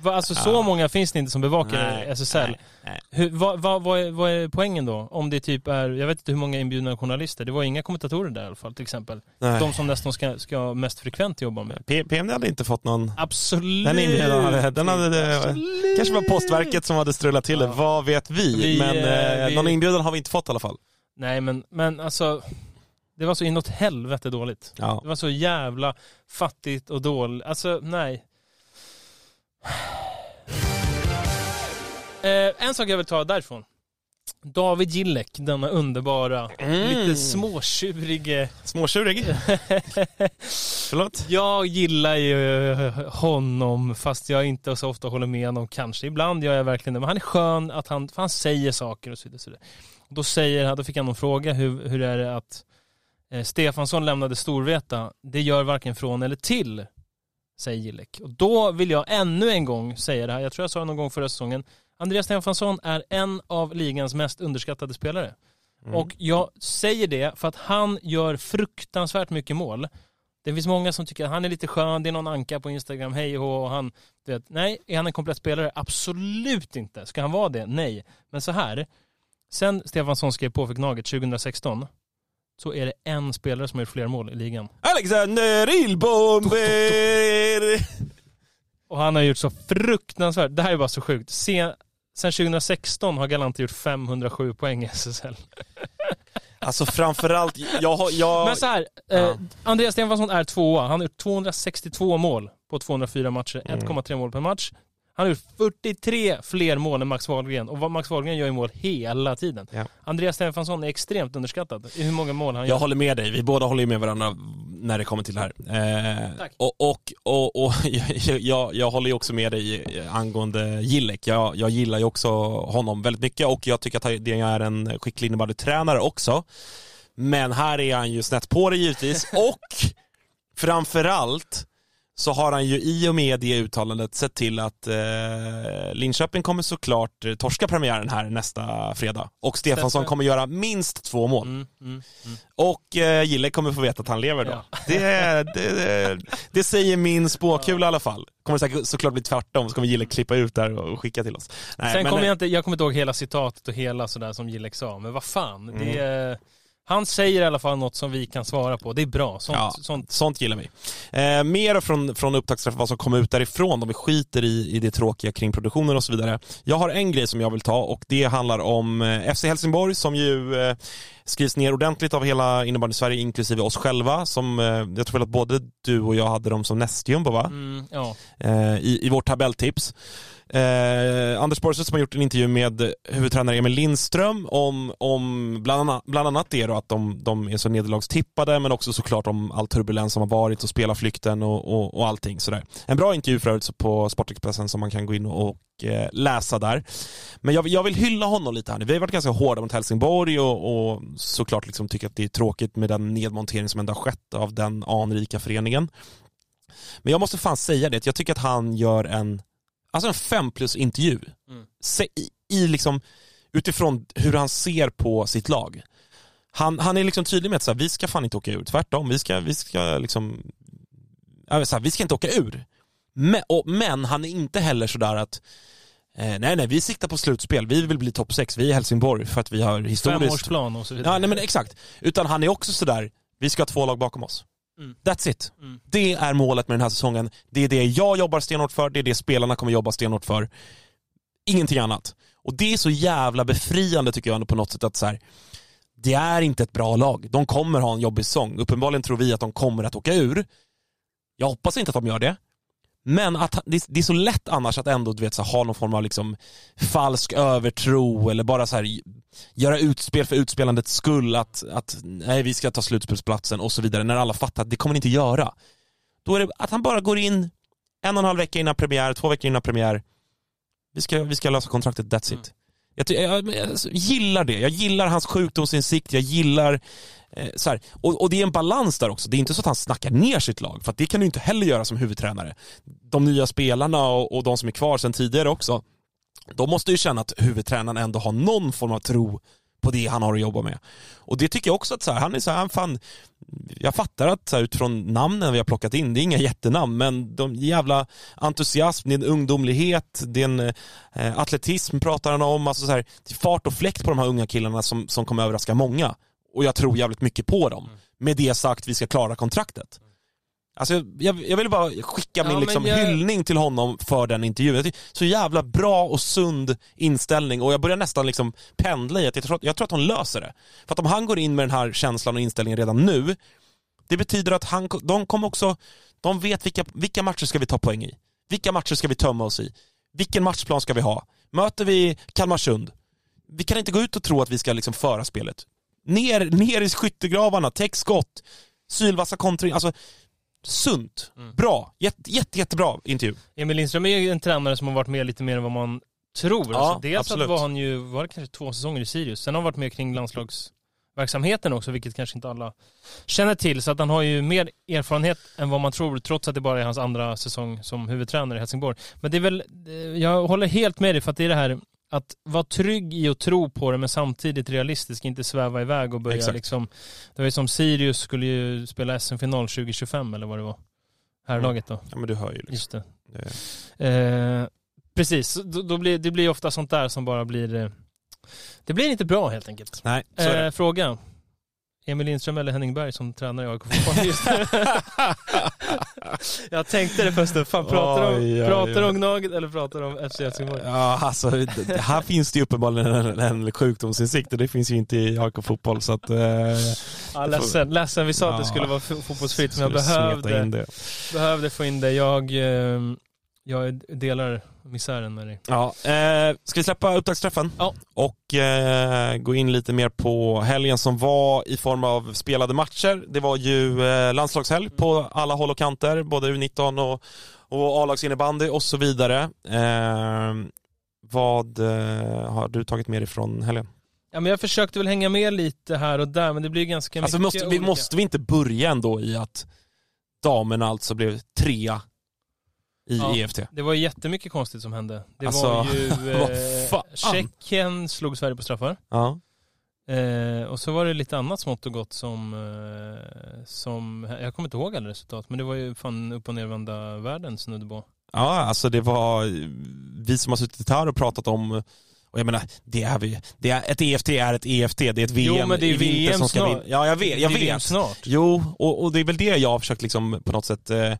Alltså så Ja. många finns det inte som bevakar Nej, SSL. nej, nej. Hur, vad, vad, vad, är, vad är poängen då? Om det typ är, jag vet inte hur många inbjudna journalister. Det var inga kommentatorer där i alla fall till exempel. De som nästan ska, ska mest frekvent jobba med. P- PM hade inte fått någon... Absolut! Den inbjudan hade, den hade det, kanske var postverket som hade strulat till det, Ja. vad vet vi? Vi, men eh, eh, vi- någon inbjudan har vi inte fått i alla fall. Nej men, men alltså, det var så inåt helvete dåligt. Ja. Det var så jävla fattigt och dåligt. Alltså, nej. Eh, en sak jag vill ta därifrån. David Gillek, denna underbara, Mm. lite småtjurige... Småtjurig. Förlåt? Jag gillar ju eh, honom, fast jag inte så ofta håller med honom. Kanske ibland gör jag verkligen det. Men han är skön, att han, för han säger saker och så vidare. Så vidare. Då, säger, han- då fick han någon fråga, hur, hur är det att eh, Stefansson lämnade Storvreta? Det gör varken från eller till, säger Gillek. Och då vill jag ännu en gång säga det här, jag tror jag sa det någon gång förra säsongen. Andreas Stefansson är en av ligans mest underskattade spelare. Och jag säger det för att han gör fruktansvärt mycket mål. Det finns många som tycker att han är lite skön, det är någon anka på Instagram, hej och och han, vet, nej, är han en komplett spelare? Absolut inte. Ska han vara det? Nej. Men så här, sen Stefansson skrev på för Gnaget 2016, så är det en spelare som har gjort fler mål i ligan. Alexander Ilbomber! Och han har gjort så fruktansvärt, det här är bara så sjukt. Sen, sen 2016 har Galante gjort 507 poäng i SSL. Alltså framförallt, jag har... Jag, Men så här, Ja. eh, Andreas Stefansson är tvåa. Han har gjort 262 mål på 204 matcher, Mm. 1,3 mål per match. Han har gjort 43 fler mål än Max Wahlgren och Max Wahlgren gör ju mål hela tiden. Ja. Andreas Stefansson är extremt underskattad i hur många mål han jag gör. håller med dig, vi båda håller med varandra när det kommer till det här. Eh, Tack. och och, och, och jag, jag, jag håller ju också med dig angående Gillek. Jag, jag gillar ju också honom väldigt mycket och jag tycker att han- det är en skicklig innebandytränare också. Men här är han ju snett på det givetvis och framförallt så har han ju i och med det uttalandet sett till att eh, Linköping kommer såklart eh, torska premiären här nästa fredag. Och Stefansson kommer göra minst två mål. Mm, mm, mm. Och eh, Gille kommer få veta att han lever då. Ja. Det, det, det, det säger min spåkula i alla fall. Kommer säkert såklart bli tvärtom, så kommer Gille klippa ut där och skicka till oss. Nej, Sen men, kommer eh, jag inte, jag kommer inte ihåg hela citatet och hela sådär som Gillek sa, men vad fan. Det Mm. Han säger i alla fall något som vi kan svara på. Det är bra. Sånt, Ja. sånt. Sånt gillar vi. Eh, mer från, från upptaktsträffen, vad som kommer ut därifrån, om vi skiter i, i det tråkiga kring produktionen och så vidare. Jag har en grej som jag vill ta och det handlar om eh, FC Helsingborg som ju eh, skrivs ner ordentligt av hela innebandy Sverige inklusive oss själva som, eh, jag tror väl att både du och jag hade dem som nästjumbo va? Mm, ja. eh, i, i vårt tabelltips. Eh, Anders Borgstedt som har gjort en intervju med huvudtränare Emil Lindström om, om bland, annat, bland annat det då att de, de är så nederlagstippade men också såklart om all turbulens som har varit och spelarflykten och, och, och allting sådär. En bra intervju för övrigt på Sportexpressen som man kan gå in och, eh, läsa där. Men jag, jag vill hylla honom lite här nu. Vi har varit ganska hårda mot Helsingborg och, och såklart liksom tycker att det är tråkigt med den nedmontering som ändå har skett av den anrika föreningen. Men jag måste fan säga det, att jag tycker att han gör en, alltså en fem plus intervju. Mm. Se, i, i liksom, utifrån hur han ser på sitt lag. Han, han är liksom tydlig med att så här, vi ska fan inte åka ur, tvärtom, vi ska, vi ska liksom, så här, vi ska inte åka ur. Men, och, men han är inte heller sådär att eh, nej nej, vi siktar på slutspel, vi vill bli topp 6, vi är Helsingborg för att vi har historiskt Femårsplan och så vidare. Ja, nej men exakt. Utan han är också sådär, vi ska ha två lag bakom oss. Mm. That's it. Mm. Det är målet med den här säsongen. Det är det jag jobbar stenhårt för, det är det spelarna kommer jobba stenhårt för. Ingenting annat. Och det är så jävla befriande tycker jag ändå på något sätt att så här, det är inte ett bra lag. De kommer ha en jobbig säsong. Uppenbarligen tror vi att de kommer att åka ur. Jag hoppas inte att de gör det. Men att, det, är- så lätt annars att ändå du vet, så här, ha någon form av liksom falsk övertro eller bara så här, göra utspel för utspelandets skull, att, att nej, vi ska ta slutspelsplatsen och så vidare, när alla fattar att det kommer ni inte göra. Då är det att han bara går in en och en halv vecka innan premiär, två veckor innan premiär. Vi ska, vi ska lösa kontraktet, that's it. Jag, ty- jag, jag, jag gillar det, jag gillar hans sjukdomsinsikt, jag gillar eh, så här. Och, och det är en balans där också, det är inte så att han snackar ner sitt lag, för det kan du inte heller göra som huvudtränare. De nya spelarna och, och de som är kvar sedan tidigare också, de måste ju känna att huvudtränaren ändå har någon form av tro på det han har att jobba med. Och det tycker jag också att så här, han är så här, han fan, jag fattar att så här, utifrån namnen vi har plockat in, det är inga jättenamn, men de jävla entusiasm, det är en ungdomlighet, det är en eh, atletism pratar han om, alltså så här, det är fart och fläkt på de här unga killarna som, som kommer överraska många. Och jag tror jävligt mycket på dem. Med det sagt, vi ska klara kontraktet. Alltså jag, jag vill bara skicka Ja, min liksom jag- hyllning till honom för den intervjun. Så jävla bra och sund inställning och jag börjar nästan liksom pendla i att jag tror, jag tror att hon löser det. För att om han går in med den här känslan och inställningen redan nu, det betyder att han, de kommer också, de vet vilka, vilka matcher ska vi ta poäng i? Vilka matcher ska vi tömma oss i? Vilken matchplan ska vi ha? Möter vi Kalmarsund? Vi kan inte gå ut och tro att vi ska liksom föra spelet. Ner, ner i skyttegravarna, täck skott, sylvassa kontring, alltså sunt, Mm. bra, jätte, jätte, jättebra intervju. Emil Lindström är ju en tränare som har varit med lite mer än vad man tror. Ja, alltså, dels absolut. att var han ju, var det kanske två säsonger i Sirius, sen har han varit med kring landslagsverksamheten också, vilket kanske inte alla känner till. Så att han har ju mer erfarenhet än vad man tror, trots att det bara är hans andra säsong som huvudtränare i Helsingborg. Men det är väl, eh, jag håller helt med dig för att det är det här att vara trygg i att tro på det men samtidigt realistisk, inte sväva iväg och börja Exakt. liksom Det var ju som Sirius skulle ju spela SM-final 2025 eller vad det var. Herrlaget då. Ja men du hör ju liksom. Just det. Det- Eh, precis, då, då blir, det blir ofta sånt där som bara blir... Eh, det blir inte bra helt enkelt. Nej, så är det. Eh, fråga. Emil Lindström eller Henning Berg som tränare i AIK fotboll just nu? Jag tänkte det först, fan pratar de, Oj, pratar om Gnaget eller pratar de om FC Helsingborg? Ja, alltså det- här finns det ju uppenbarligen en, en sjukdomsinsikt och det finns ju inte i AIK fotboll så att... Eh, Ja, ledsen, ledsen, vi sa att det skulle vara fo- fotbollsfritt men jag behövde, in det. behövde få in det. Jag, eh, jag delar misären med dig. Ja, eh, ska vi släppa upptaktsträffen? Ja. Och eh, gå in lite mer på helgen som var i form av spelade matcher. Det var ju eh, landslagshelg på alla håll och kanter, både U19 och, och A-lagsinnebandy och så vidare. Eh, vad eh, har du tagit med dig från helgen? Ja men jag försökte väl hänga med lite här och där men det blir ganska Alltså mycket måste, vi, olika. måste vi inte börja ändå i att damerna alltså blev trea i Ja. EFT? Det var jättemycket konstigt som hände. Det Alltså, var ju... Eh? Tjeckien slog Sverige på straffar. Ja. Eh, och så var det lite annat smått och gott som, eh, som... Jag kommer inte ihåg alla resultat men det var ju fan upp och nervända världen snudd på. Ja, alltså det var vi som har suttit här och pratat om Och jag menar, det är vi. Det är, ett EFT är ett EFT, det är ett VM Jo, men det är VM som ska snart. Ja, jag vet. Jag vet. snart. Jo, och, och det är väl det jag har försökt liksom på något sätt eh, eh,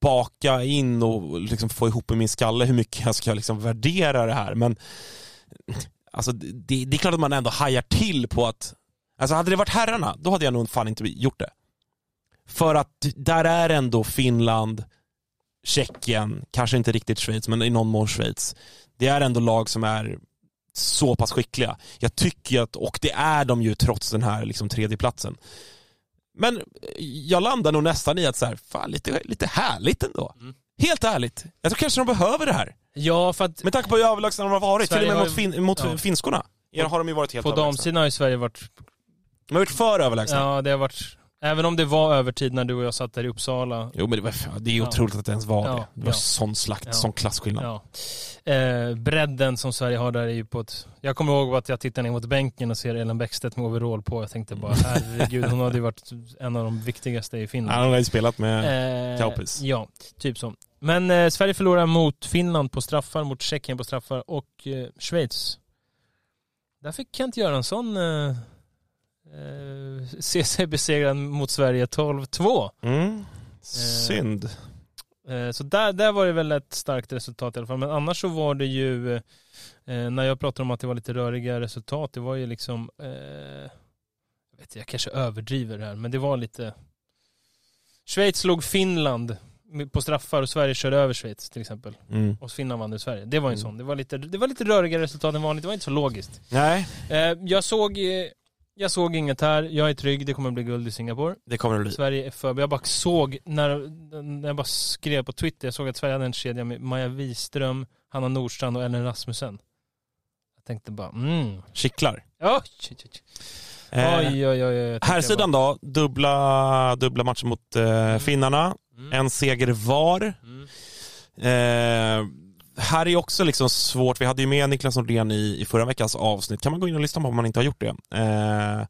baka in och liksom få ihop i min skalle hur mycket jag ska liksom värdera det här. Men alltså, det, det är klart att man ändå hajar till på att, alltså hade det varit herrarna, då hade jag nog fan inte gjort det. För att där är ändå Finland, Tjeckien, kanske inte riktigt Schweiz, men i någon mån Schweiz. Det är ändå lag som är så pass skickliga. Jag tycker att, och det är de ju trots den här liksom tredjeplatsen. Men jag landar nog nästan i att så här, fan lite, lite härligt ändå. Mm. Helt ärligt. Jag tror kanske de behöver det här. Ja, för att Med tanke på hur överlägsna de har varit, Sverige till och med mot, fin, mot ja. finskorna. Ja, har de ju varit helt på damsidan har ju Sverige varit De har varit för överlägsna. Ja, det har varit... Även om det var övertid när du och jag satt där i Uppsala. Jo men det, var, det är ju Ja. otroligt att det ens var Ja, det. Det var ja. sån slakt, Ja. sån klasskillnad. Ja. Eh, bredden som Sverige har där är ju på ett... Jag kommer ihåg att jag tittade ner mot bänken och ser Ellen Bäckstedt med overall på. Jag tänkte bara herregud, hon hade ju varit en av de viktigaste i Finland. har ju spelat med... Eh, Kaupis. ja, typ så. Men eh, Sverige förlorar mot Finland på straffar, mot Tjeckien på straffar och eh, Schweiz. Där fick Kent Göransson eh, se sig besegrad mot Sverige 12-2. Mm. Synd. Eh, Så där, där var det väl ett starkt resultat i alla fall. Men annars så var det ju, eh, när jag pratade om att det var lite röriga resultat, det var ju liksom, eh, jag, vet, jag kanske överdriver det här, men det var lite, Schweiz slog Finland på straffar och Sverige körde över Schweiz till exempel. Mm. Och Finland vann över Sverige. Det var en Mm. sån. Det var, lite, det var lite rörigare resultat än vanligt, det var inte så logiskt. Nej, Eh, jag såg, eh, jag såg inget här, jag är trygg, det kommer bli guld i Singapore. det kommer det bli. Sverige är för... Jag bara såg, när, när jag bara skrev på Twitter, jag såg att Sverige hade en kedja med Maja Wiström, Hanna Nordstrand och Ellen Rasmussen. Jag tänkte bara, mm. Kittlar. Oj. Eh, oj, oj, oj, här sidan då, dubbla, dubbla matcher mot eh, finnarna. bara, mm, En seger var. mm. Eh, här är också liksom svårt, vi hade ju med Niklas Nordén i, i förra veckans avsnitt, kan man gå in och lyssna på om man inte har gjort det. Eh,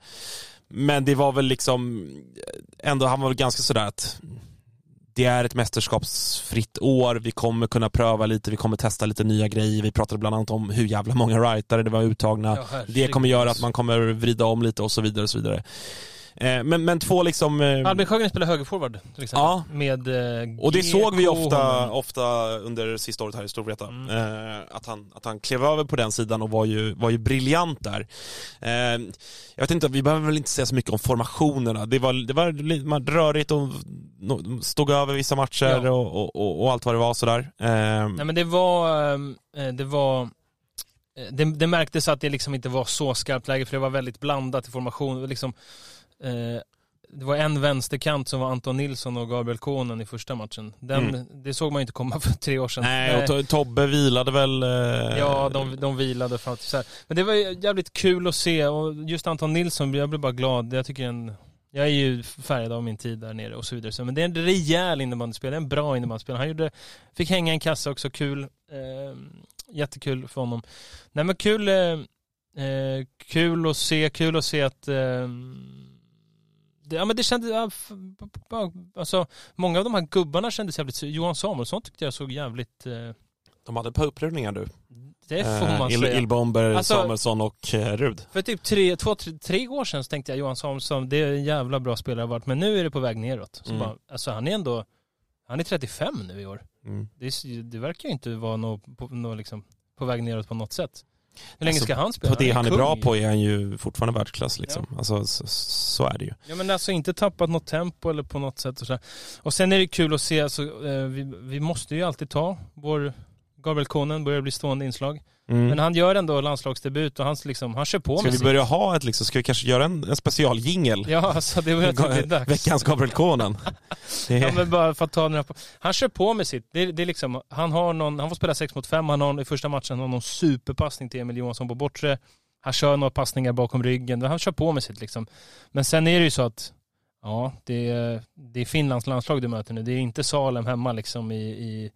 men det var väl liksom, ändå, han var väl ganska sådär att det är ett mästerskapsfritt år, vi kommer kunna pröva lite, vi kommer testa lite nya grejer, vi pratade bland annat om hur jävla många writare det var uttagna, Ja, det kommer göra att man kommer vrida om lite och så vidare och så vidare. Eh, men, men två liksom... eh, Albin Sjögren spelar högerforward till exempel. Ja. Med eh, och det såg vi ofta, ofta under sista året här i Storvreta. Mm. Att, han, att han klev över på den sidan och var ju, var ju briljant där. Jag vet inte, vi behöver väl inte säga så mycket om formationerna. Det var, det var rörigt och stod över vissa matcher Ja. och, och, och, allt vad det var sådär. Nej men det var, det var det, det märktes att det liksom inte var så skarpt läge för det var väldigt blandat i formation. Liksom, eh, det var en vänsterkant som var Anton Nilsson och Gabriel Konen i första matchen. Den, Det såg man inte komma för tre år sedan. nej, och To- Tobbe vilade väl... Eh, Ja, de, de vilade här. Men det var jävligt kul att se och just Anton Nilsson, jag blev bara glad. Jag tycker en, jag är ju färgad av min tid där nere och så vidare. Så, men det är en rejäl innebandyspelare, en bra innebandyspelare. Han gjorde, fick hänga en kassa också, kul. Eh, jättekul för honom. Nej men kul, eh, eh, kul att se, kul att se att eh, det, ja men det kändes, ja, alltså många av de här gubbarna kändes jävligt, Johan Samuelsson tyckte jag såg jävligt, eh, De hade ett par upprörningar du. det får man Eh, Il- säga. Ilbomber, Alltså- Samuelsson och eh, Rud. För typ tre, två, tre, tre år sedan så tänkte jag Johan Samuelsson, det är en jävla bra spelare varit, men nu är det på väg neråt. Så Mm. bara, alltså han är ändå, han är 35 nu i år. Mm. Det, det verkar ju inte vara något på, nå liksom, på väg neråt på något sätt. Hur länge Alltså, ska han spela? På det han är kung bra på är han ju fortfarande världsklass liksom. Alltså, så, så är det ju. Ja men alltså inte tappat något tempo eller på något sätt och så. Och sen är det kul att se, alltså, eh, vi, vi måste ju alltid ta vår Gabriel Konen börjar bli stående inslag. Mm. Men han gör ändå landslagsdebut och han, liksom, han kör på Ska med vi sitt. börja ha ett liksom, ska vi kanske göra en, en specialjingel? Ja alltså det tycker det är dags. Veckans Gabriel Konen. Ja, men bara för att ta några på. Han kör på med sitt. Det, det är liksom, han, har någon, han får spela 6 mot 5, han har i första matchen har någon superpassning till Emil Johansson på bortre. Han kör några passningar bakom ryggen, han kör på med sitt liksom. Men sen är det ju så att, ja, det är, det är Finlands landslag du möter nu. Det är inte Salem hemma liksom i, i,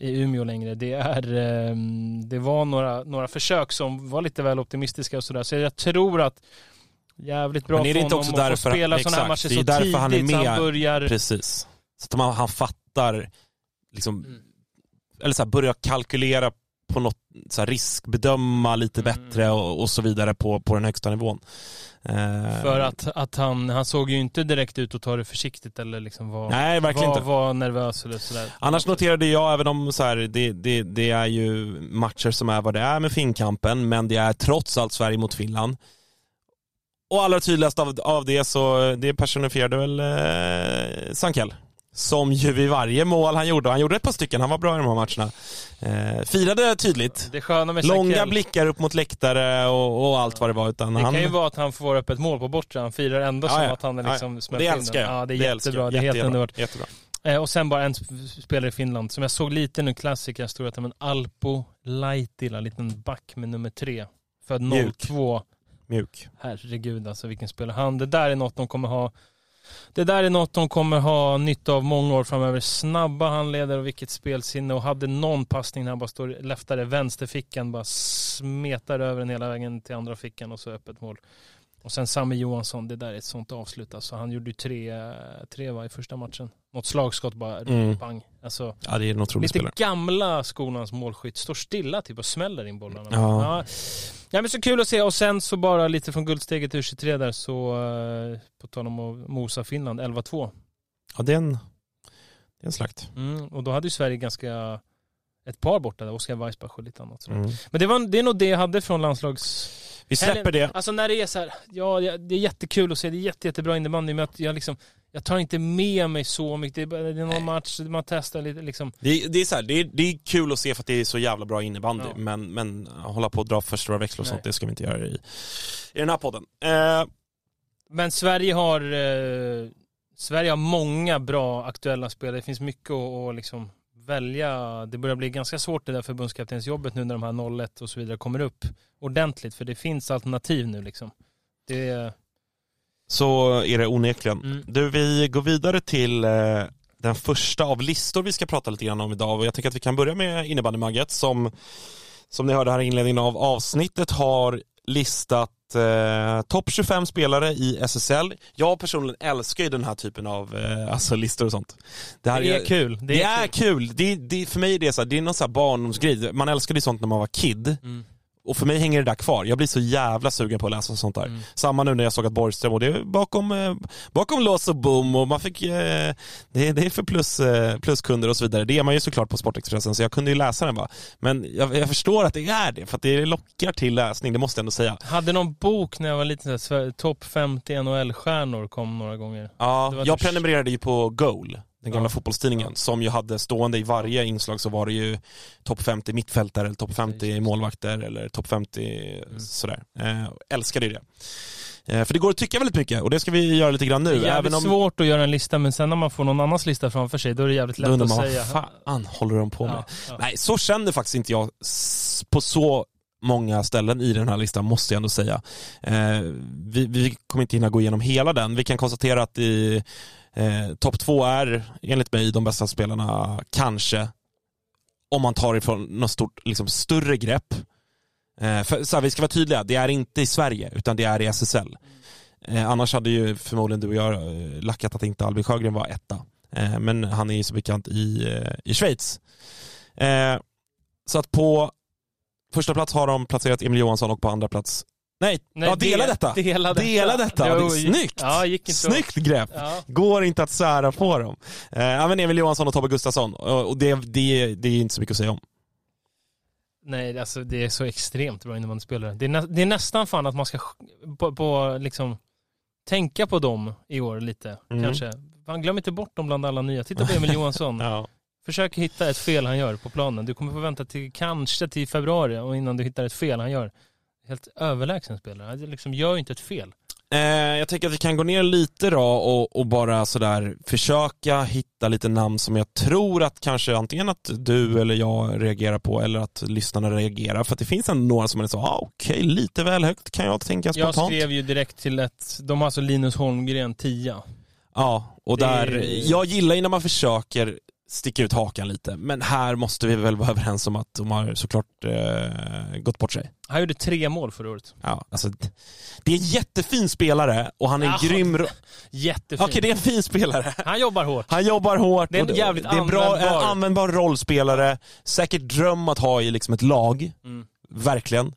i Umeå längre. Det, är, eh, det var några, några försök som var lite väl optimistiska och sådär. Så jag tror att jävligt bra Men är det för inte honom också därför- spela sådana här matcher det är så därför tidigt han är så han med. börjar precis. Så att man, han fattar, liksom, Mm. eller så här, börjar kalkylera på något så här, riskbedöma lite Mm. bättre och, och så vidare på, på den högsta nivån. Eh, För att, att han, han såg ju inte direkt ut att ta det försiktigt eller liksom var, Nej, verkligen var, inte. var nervös eller sådär. Annars noterade jag, även om så här, det, det, det är ju matcher som är vad det är med Finnkampen, men det är trots allt Sverige mot Finland. Och allra tydligast av, av det så, det personifierade väl eh, Sankell. Som ju vid varje mål han gjorde, han gjorde ett par stycken, han var bra i de här matcherna. Eh, firade tydligt. Det sköna med Långa blickar upp mot läktare och, och allt vad det var. Utan det han, kan ju vara att han får upp ett mål på bortre, han firar ändå Ja, som ja. att han är Ja, liksom ja. smält Det in älskar den. jag. Ja, det är älskar jättebra, det är helt underbart. Jättebra. Eh, och sen bara en sp- spelare i Finland som jag såg lite nu, klassiker, jag stod att men Alpo Laitila, liten back med nummer tre. Född Mjuk. 02. Mjuk. Herregud alltså vilken spelare. Han, det där är något de kommer ha det där är något de kommer ha nytta av många år framöver. Snabba handleder och vilket spelsinne och hade någon passning när han bara står leftare vänsterfickan bara smetar över den hela vägen till andra fickan och så öppet mål. Och sen Sami Johansson, det där är ett sånt avslut alltså. Han gjorde ju tre, tre va, i första matchen. Något slagskott bara, Mm. pang. Alltså, Ja, det är en otrolig lite spelare. gamla skolans målskytt. Står stilla typ och smäller in bollarna. Ja. Ja. Ja, men så kul att se. Och sen så bara lite från guldsteget U23 där så, eh, på tal om att mosa Finland, 11-2. Ja, det är en, det är en slakt. Mm, och då hade ju Sverige ganska, ett par borta där, Oskar Weissbach och lite annat. Mm. Men det, var, det är nog det jag hade från landslags... Vi släpper det. Alltså när det är så här, ja det är jättekul att se, det är jätte, jättebra innebandy, men att jag liksom, jag tar inte med mig så mycket. Det är, det är någon Nej. match, man testar lite liksom. Det är, det, är så här, det, är, det är kul att se för att det är så jävla bra innebandy, Ja. men, men hålla på och dra för stora växlar och Nej. sånt, det ska vi inte göra i, i den här podden. Eh, Men Sverige har, eh, Sverige har många bra aktuella spelare. Det finns mycket att, att liksom välja. Det börjar bli ganska svårt det där förbundskaptensjobbet nu när de här 01 och så vidare kommer upp ordentligt. För det finns alternativ nu liksom. Det så är det onekligen. Mm. Du, vi går vidare till eh, den första av listor vi ska prata lite grann om idag och jag tänker att vi kan börja med innebandymagget som, som ni hörde här i inledningen av avsnittet har listat eh, topp 25 spelare i SSL. Jag personligen älskar ju den här typen av eh, alltså listor och sånt. Det, här det är kul. Det, är kul. Det, det, för mig är det så här, det är någon så här barndomsgrej. Man älskade ju sånt när man var kid. Mm. Och för mig hänger det där kvar. Jag blir så jävla sugen på att läsa sånt där. Mm. Samma nu när jag såg att Borgström, och det är bakom, eh, bakom lås och bom och man fick, eh, det, är- det är för plus, eh, pluskunder och så vidare. Det är man ju såklart på Sportexpressen så jag kunde ju läsa den bara. Men jag, jag förstår att det är det, för att det lockar till läsning, det måste jag ändå säga. Hade någon bok när jag var liten, topp 50 NHL-stjärnor kom några gånger. Ja, jag typ- prenumererade ju på Goal, den gamla Ja. fotbollstidningen, som ju hade stående i varje inslag så var det ju topp 50 mittfältare, eller topp 50 målvakter eller topp 50 Mm. sådär. Eh, älskade ju det. Eh, för det går att tycka väldigt mycket och det ska vi göra lite grann nu. det är även om svårt att göra en lista, men sen när man får någon annans lista framför sig, då är det jävligt då lätt att säga. vad fan håller de på med? Ja, ja. Nej, så känner faktiskt inte jag på så många ställen i den här listan, måste jag ändå säga. Eh, vi, vi kommer inte hinna gå igenom hela den. Vi kan konstatera att i eh, topp två är, enligt mig, de bästa spelarna, kanske, om man tar ifrån något stort, liksom, större grepp. Eh, för, så här, vi ska vara tydliga, det är inte i Sverige, utan det är i SSL. Eh, annars hade ju förmodligen du och jag eh, lackat att inte Albin Sjögren var etta. Eh, men han är ju så bekant i, eh, i Schweiz. Eh, så att på första plats har de placerat Emil Johansson och på andra plats Nej, Nej, ja, dela del- detta! Dela detta. Dela detta. Jo, det är snyggt! Ja, gick inte Snyggt grepp! Ja. Går inte att sära på dem. Eh, men Emil Johansson och Tobbe Gustafsson, och det, det, det är inte så mycket att säga om. Nej, alltså det är så extremt bra innebandyspelare. Det är, nä, det är nästan fan att man ska sk- på, på liksom tänka på dem i år lite, Mm. kanske. Man glöm inte bort dem bland alla nya. Titta på Emil Johansson. Ja. Försök hitta ett fel han gör på planen. Du kommer få vänta till kanske till februari och innan du hittar ett fel han gör. Helt överlägsen spelare. Han liksom gör inte ett fel. Eh, jag tänker att vi kan gå ner lite då och, och bara sådär försöka hitta lite namn som jag tror att kanske antingen att du eller jag reagerar på eller att lyssnarna reagerar. För att det finns ändå några som är så, ah, okej, lite väl högt kan jag tänka Jag spontant. skrev ju direkt till ett, de har alltså Linus Holmgren 10. Ja, och där, är- jag gillar ju när man försöker sticka ut hakan lite. Men här måste vi väl vara överens om att de har såklart eh, gått bort sig. Han gjorde tre mål förra året. Ja, alltså, det är en jättefin spelare och han är en Ja, grym... Jättefin. Okej, det är en fin spelare. Han jobbar hårt. Han jobbar hårt. Det är en jävligt det är en bra, användbar- en användbar rollspelare. Säkert dröm att ha i liksom ett lag. Mm. Verkligen.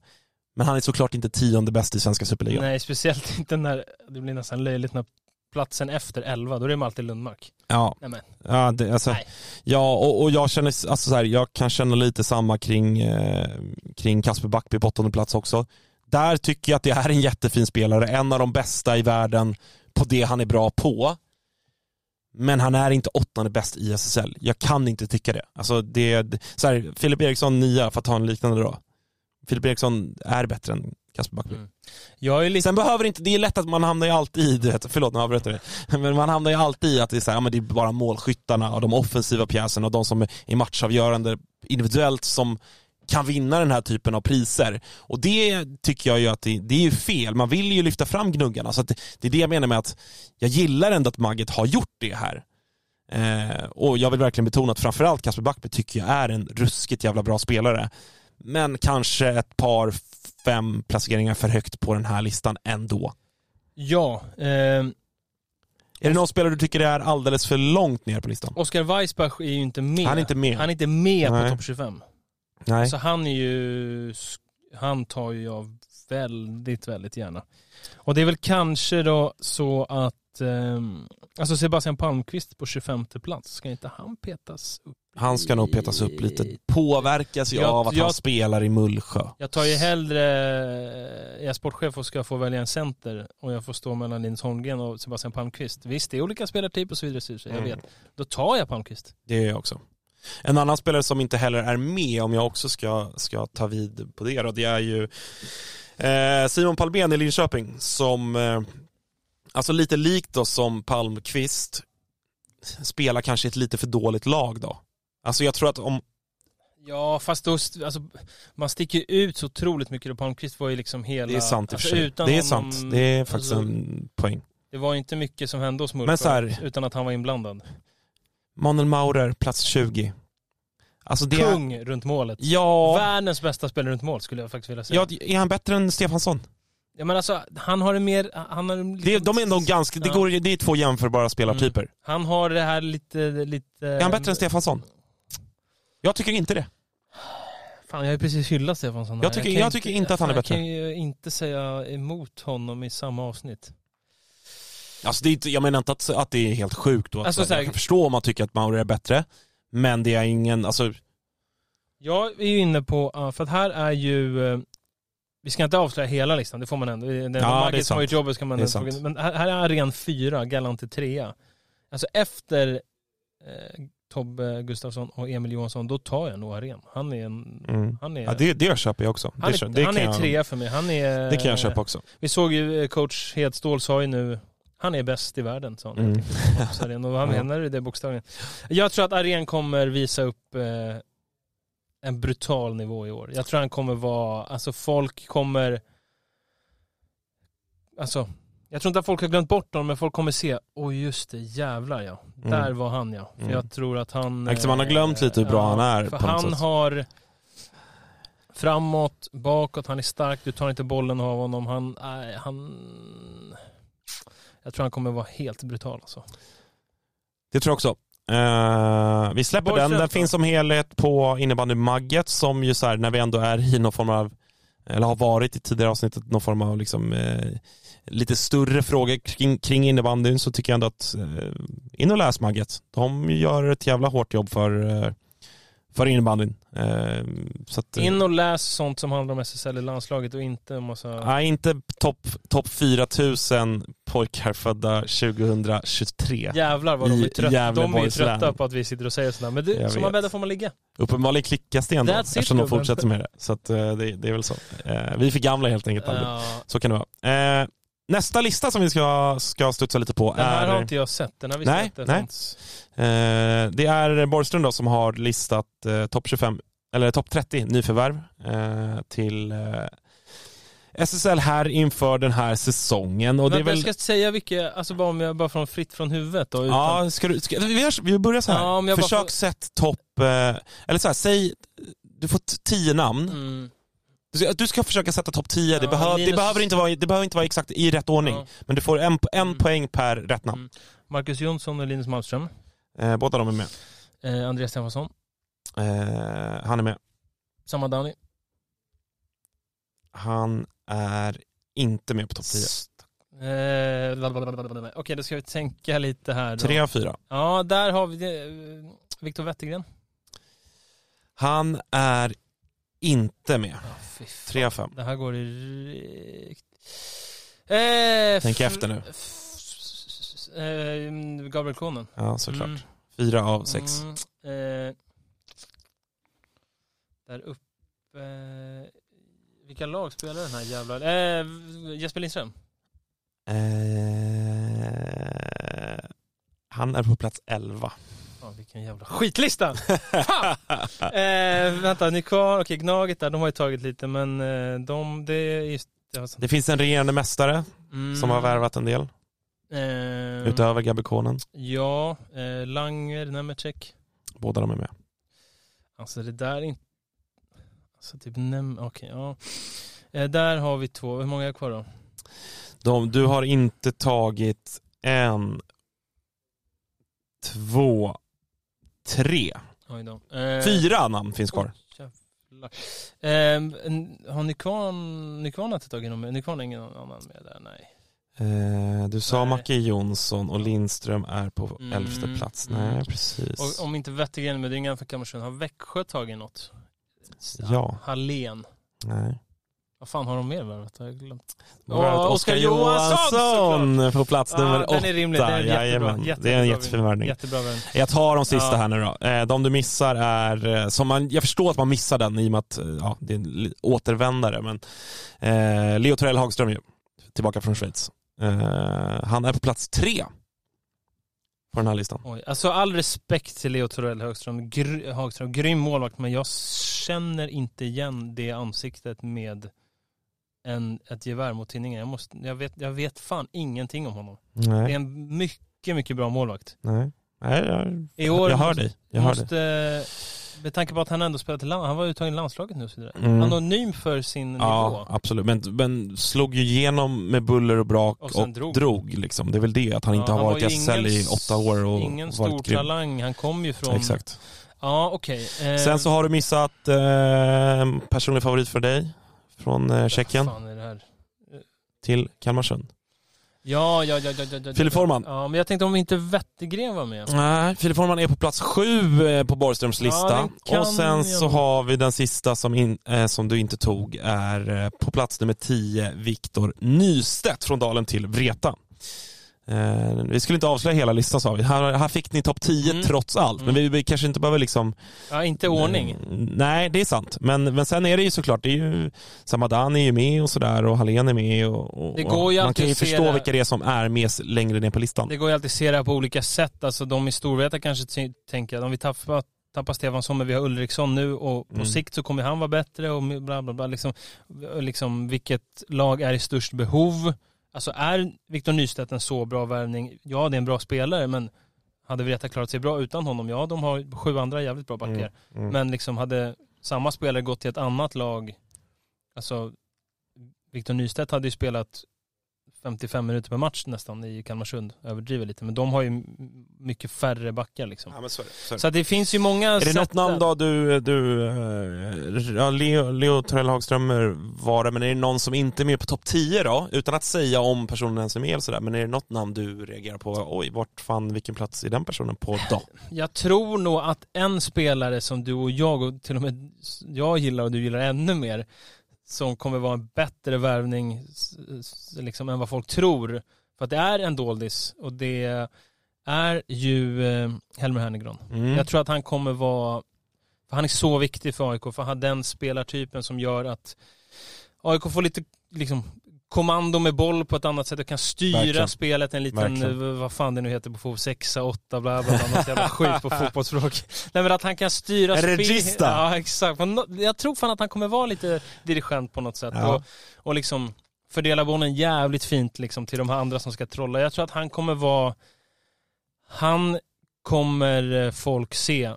Men han är såklart inte tionde bäst i svenska superligan. Nej, speciellt inte när det blir nästan löjligt när platsen efter 11, då är det alltid Lundmark. Ja, ja, det, alltså, Nej. ja och, och jag känner, alltså så här, jag kan känna lite samma kring, eh, kring Kasper Backby på åttonde plats också. Där tycker jag att det är en jättefin spelare, en av de bästa i världen på det han är bra på. Men han är inte åttonde bäst i SSL. Jag kan inte tycka det. Alltså det, så här, Filip Eriksson nia, för att ta en liknande då. Filip Eriksson är bättre än Kasper Backby. Mm. jag är lite... Sen behöver inte, det är lätt att man hamnar ju alltid i, du vet, förlåt nu avbröt jag dig. men man hamnar ju alltid i att det är, så här, ja, men det är bara målskyttarna och de offensiva pjäserna och de som är matchavgörande individuellt som kan vinna den här typen av priser. Och det tycker jag ju att det, det är ju fel, man vill ju lyfta fram gnuggarna. Så det, det är det jag menar med att jag gillar ändå att Magget har gjort det här. Eh, och jag vill verkligen betona att framförallt Kasper Backby tycker jag är en ruskigt jävla bra spelare. Men kanske ett par, fem placeringar för högt på den här listan ändå. Ja, eh, Är det någon spelare du tycker är alldeles för långt ner på listan? Oskar Weissbach är ju inte med. Han är inte med. Han är inte med Nej. på topp 25. Nej. Så han är ju, han tar ju jag väldigt, väldigt gärna. Och det är väl kanske då så att, ehm, alltså Sebastian Palmqvist på 25 plats, ska inte han petas upp? Han ska nog petas upp lite. Påverkas Jag- av att jag- han spelar i Mullsjö. Jag tar ju hellre, jag är sportchef och ska få välja en center och jag får stå mellan Linus Holmgren och Sebastian Palmqvist. Visst, det är olika spelartyper och så vidare, så jag Mm. vet. Då tar jag Palmqvist. Det är jag också. En annan spelare som inte heller är med, om jag också ska, ska ta vid på det då, det är ju eh, Simon Palmén i Linköping som, eh, alltså lite likt då som Palmqvist, spelar kanske ett lite för dåligt lag då. Alltså jag tror att om, Ja, fast då, alltså, man sticker ut så otroligt mycket. Och Palmqvist var ju liksom hela... det är sant i och för alltså, sig. utan Det är honom- sant, det är faktiskt alltså, en poäng. Det var inte mycket som hände hos här- utan att han var inblandad. Manuel Maurer, plats 20. Alltså det Kung runt målet. ja, Världens bästa spelare runt mål skulle jag faktiskt vilja säga. ja, är han bättre än Stefansson? Ja, men alltså, han har det mer... Han har, Det, lite- de är ändå ganska, det, Ja. går, det är två jämförbara spelartyper. Han har det här lite... lite Är han bättre än Stefansson? Jag tycker inte det. Fan, jag har ju precis hyllat Stefansson. här. Jag tycker- kan jag tycker inte att han är bättre. Jag kan ju inte säga emot honom i samma avsnitt. Alltså det är inte, jag menar inte att, att det är helt sjukt och att Alltså, så här, jag kan förstå om man tycker att Maurer är bättre. Men det är ingen, alltså, Jag är ju inne på, ja, för att här är ju... eh, Vi ska inte avslöja hela listan, det får man ändå. Det är det är Margit som har sant. gjort jobbet ska man ändå-. Men här, här är ren fyra, Galante trea. Alltså efter eh, Tobbe Gustafsson och Emil Johansson, då tar jag nog Aren. Han är en... mm. Han är, ja, det, det köper jag också. han är, det, han är trea för mig. Han är... det kan jag köpa också. Vi såg ju eh, coach Hedstål sa ju nu, han är bäst i världen sa han. Mm. Så Aren, Och han menar det bokstavligen. Jag tror att Aren kommer visa upp eh, en brutal nivå i år. Jag tror han kommer vara, alltså folk kommer, alltså jag tror inte att folk har glömt bort honom men folk kommer se, oj just det, jävlar ja. Mm. Där var han ja. För Mm. jag tror att han... Liksom man har glömt lite hur bra han är För han sätt. har framåt, bakåt, han är stark, du tar inte bollen av honom. Han, nej, han... Jag tror han kommer vara helt brutal alltså. Det tror jag också. Eh, vi släpper Borgström den. Den finns som helhet på innebandymagget som ju så här, när vi ändå är i någon form av, eller har varit i tidigare avsnittet, någon form av liksom, eh, lite större frågor kring, kring innebandyn så tycker jag ändå att eh, in och läs magget. De gör ett jävla hårt jobb för, eh, för innebandyn. Eh, så att, eh, In och läs sånt som handlar om SSL i landslaget och inte en massa... Nej, inte topp top 4000 pojkar födda 2023. Jävlar vad de är trötta. De är trötta på att vi sitter och säger sådär. Men du, som man bäddar får man ligga. Uppenbarligen klickas det ändå That's it, eftersom de gubben. fortsätter med det. Så att, eh, det, det är väl så. Vi är för gamla helt enkelt. Ja, Så kan det vara. Nästa lista som vi ska, ska studsa lite på den här har är, inte jag sett. Den har vi Nej, sett. Nej. eh, det är Borgström då som har listat eh, topp 25, eller topp 30 nyförvärv eh, till eh, SSL här inför den här säsongen och det är väl... jag ska säga vilka, alltså bara om jag bara från fritt från huvudet då. Utan, Ja, ska du, ska, vi, gör, vi börjar så här. Ja, bara Försök får- sätt topp, eh, eller så här, säg, du får tio namn. Mm. Du, ska, försöka sätta topp 10, det, Ja, behöv, det, Linus- behöver inte vara, det behöver inte vara exakt i rätt ordning. Ja. Men du får en, en Mm. poäng per rätt namn. Mm. Marcus Jonsson och Linus Malmström. Eh, båda de är med. Eh, Andreas Stefansson. Eh, han är med. Samadani. Han är inte med på topp 10. Eh. Okej, då ska vi tänka lite här då. Tre av fyra. Ja, där har vi eh, Viktor Wettergren. Han är inte med. Av fem. Det här går i rikt... Eh, Tänk efter nu. Eh, Gabriel Konen. Ja, såklart. Mm. Fyra av sex. Mm, eh, där uppe... Eh, vilka lag spelar den här jävla... Eh, Jesper Lindström. Eh, han är på plats 11. Vilken jävla skitlista! Fan! eh, vänta, Nykvarn, okej Gnaget där, de har ju tagit lite men eh, de, det är just... Det finns en regerande mästare mm, som har värvat en del, eh, utöver Gabby Konen. Ja, eh, Langer, Nemecek. Båda de är med. Alltså det där är inte... Alltså typ Nem... Okej, ja. Eh, där har vi två, hur många är kvar då? De, du har inte tagit en, två, tre. Eh, Fyra namn finns kvar. En- har Nykvarn, inte tagit någon med? Nykvarn är ingen annan med där, nej. Eh, du sa Nej. Macke Jonsson och Lindström är på Mm, elfte plats. mm. Nej, precis. Och om inte Wettergren med ringan för Kalmarsund, har Växjö tagit något? Ja. Hallén. Nej. Vad fan har de mer värvat? Jag har glömt. Oskar Oskar Johansson, Johansson på plats nummer den är rimlig. åtta. Den är jättebra. Jajamän. Jättebra Det är en jättefin värvning. Jag tar de sista Ja. här nu då. Eh, De du missar är, eh, som man, jag förstår att man missar den i och med att eh, ja, det är en återvändare, men eh, Leo Torell Hagström ju, tillbaka från Schweiz. Eh, han är på plats tre på den här listan. Oj, alltså all respekt till Leo Torell Högström, gr- Hagström, grym målvakt, men jag känner inte igen det ansiktet med en, ett gevär mot tinningen. Jag, måste, jag, vet, jag vet fan ingenting om honom. Det är Nej, en mycket, mycket bra målvakt. nej. nej jag, I år jag hör måste- dig. Jag dig. måste, med tanke på att han ändå spelat i land, han var uttagen i landslaget nu och så. Mm. Anonym för sin Ja, nivå. absolut. Men, men slog ju igenom med buller och brak Och och, drog. drog. liksom. Det är väl det, att han Ja, inte har var varit i SL i åtta år och Ingen stor grym. talang, han kom ju från... Exakt. Ja, okej. Eh, Sen så har du missat eh, personlig favorit för dig från eh, Tjeckien till Kalmarsund. Ja, ja, ja, ja, ja, ja. Filip Forman. Ja, men jag tänkte om inte Wettergren var med. Nej, Filip Forman är på plats sju eh, på Borgströms Ja, lista. kan och sen så har vi den sista som, in, eh, som du inte tog är eh, på plats nummer 10, Viktor Nystedt från Dalen till Vreta. Eh, vi skulle inte avslöja hela listan sa vi. Här, här fick ni topp 10 Mm. trots allt. Men vi, vi kanske inte behöver liksom... Ja, inte ordning. Eh, nej, det är sant. Men, men sen är det ju såklart, det är ju, Samadan är ju med och sådär och Hallén är med och, och Det går ju man kan ju förstå det- vilka det är som är med längre ner på listan. Det går ju alltid att se det här på olika sätt. Alltså de i Storvreta kanske tänker att om vi tappar, tappar Stefansson men vi har Ulriksson nu och på Mm. sikt så kommer han vara bättre och bla bla bla. Liksom, liksom vilket lag är i störst behov? Alltså är Victor Nystedt en så bra värvning? Ja, det är en bra spelare men hade Vreta klarat sig bra utan honom? Ja, de har sju andra jävligt bra backar. Mm, mm. Men liksom hade samma spelare gått till ett annat lag, alltså Victor Nystedt hade ju spelat 55 minuter per match nästan i Kalmarsund, överdriver lite, men de har ju mycket färre backar liksom. Ja, är det. Så det. Finns ju många Är det något namn då du, du eh, ja, Leo, Leo Torell Hagström var det, men är det någon som inte är med på topp 10 då? Utan att säga om personen ens är med eller sådär, men är det något namn du reagerar på? Oj, vart fan, vilken plats är den personen på då? Jag tror nog att en spelare som du och jag, och till och med jag gillar och du gillar ännu mer, som kommer vara en bättre värvning liksom, än vad folk tror. För att det är en doldis och det är ju eh, Helmer Hernegron. Mm. Jag tror att han kommer vara, för han är så viktig för AIK, för han har den spelartypen som gör att AIK får lite liksom kommando med boll på ett annat sätt och kan styra Verkligen. spelet. En liten, Verkligen. vad fan det nu heter på fotboll, sexa, åtta, bla bla bla, något jävla skit på fotbollsspråk. Nej men att han kan styra En spel- regista. Ja exakt. Jag tror fan att han kommer vara lite dirigent på något sätt. Ja. Och, och liksom fördela bollen jävligt fint liksom till de här andra som ska trolla. Jag tror att han kommer vara, han kommer eh, folk se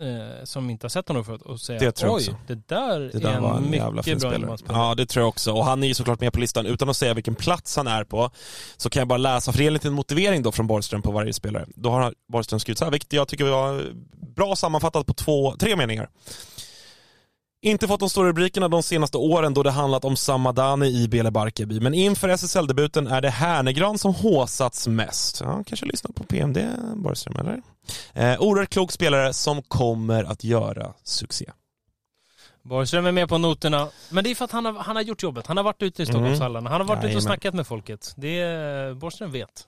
eh, som inte har sett honom förut och säga Det oj, det där, Det där är en en mycket bra spelare. innebandyspelare. Ja, det tror jag också. Och han är ju såklart med på listan. Utan att säga vilken plats han är på, så kan jag bara läsa, för det är en liten motivering då från Borgström på varje spelare. Då har Borgström skrivit så här, vilket jag tycker var bra sammanfattat på två, tre meningar. Inte fått de stora rubrikerna de senaste åren då det handlat om Samadani i Bele Barkarby, men inför SSL-debuten är det Härnegran som håsats mest. Ja, kanske lyssnat på PMD Borgström, eller? Eh, oerhört klok spelare som kommer att göra succé. Borgström är med på noterna. Men det är för att han har, han har gjort jobbet. Han har varit ute i Stockholmshallarna. Han har varit ute och snackat med folket. Det är, Borgström vet.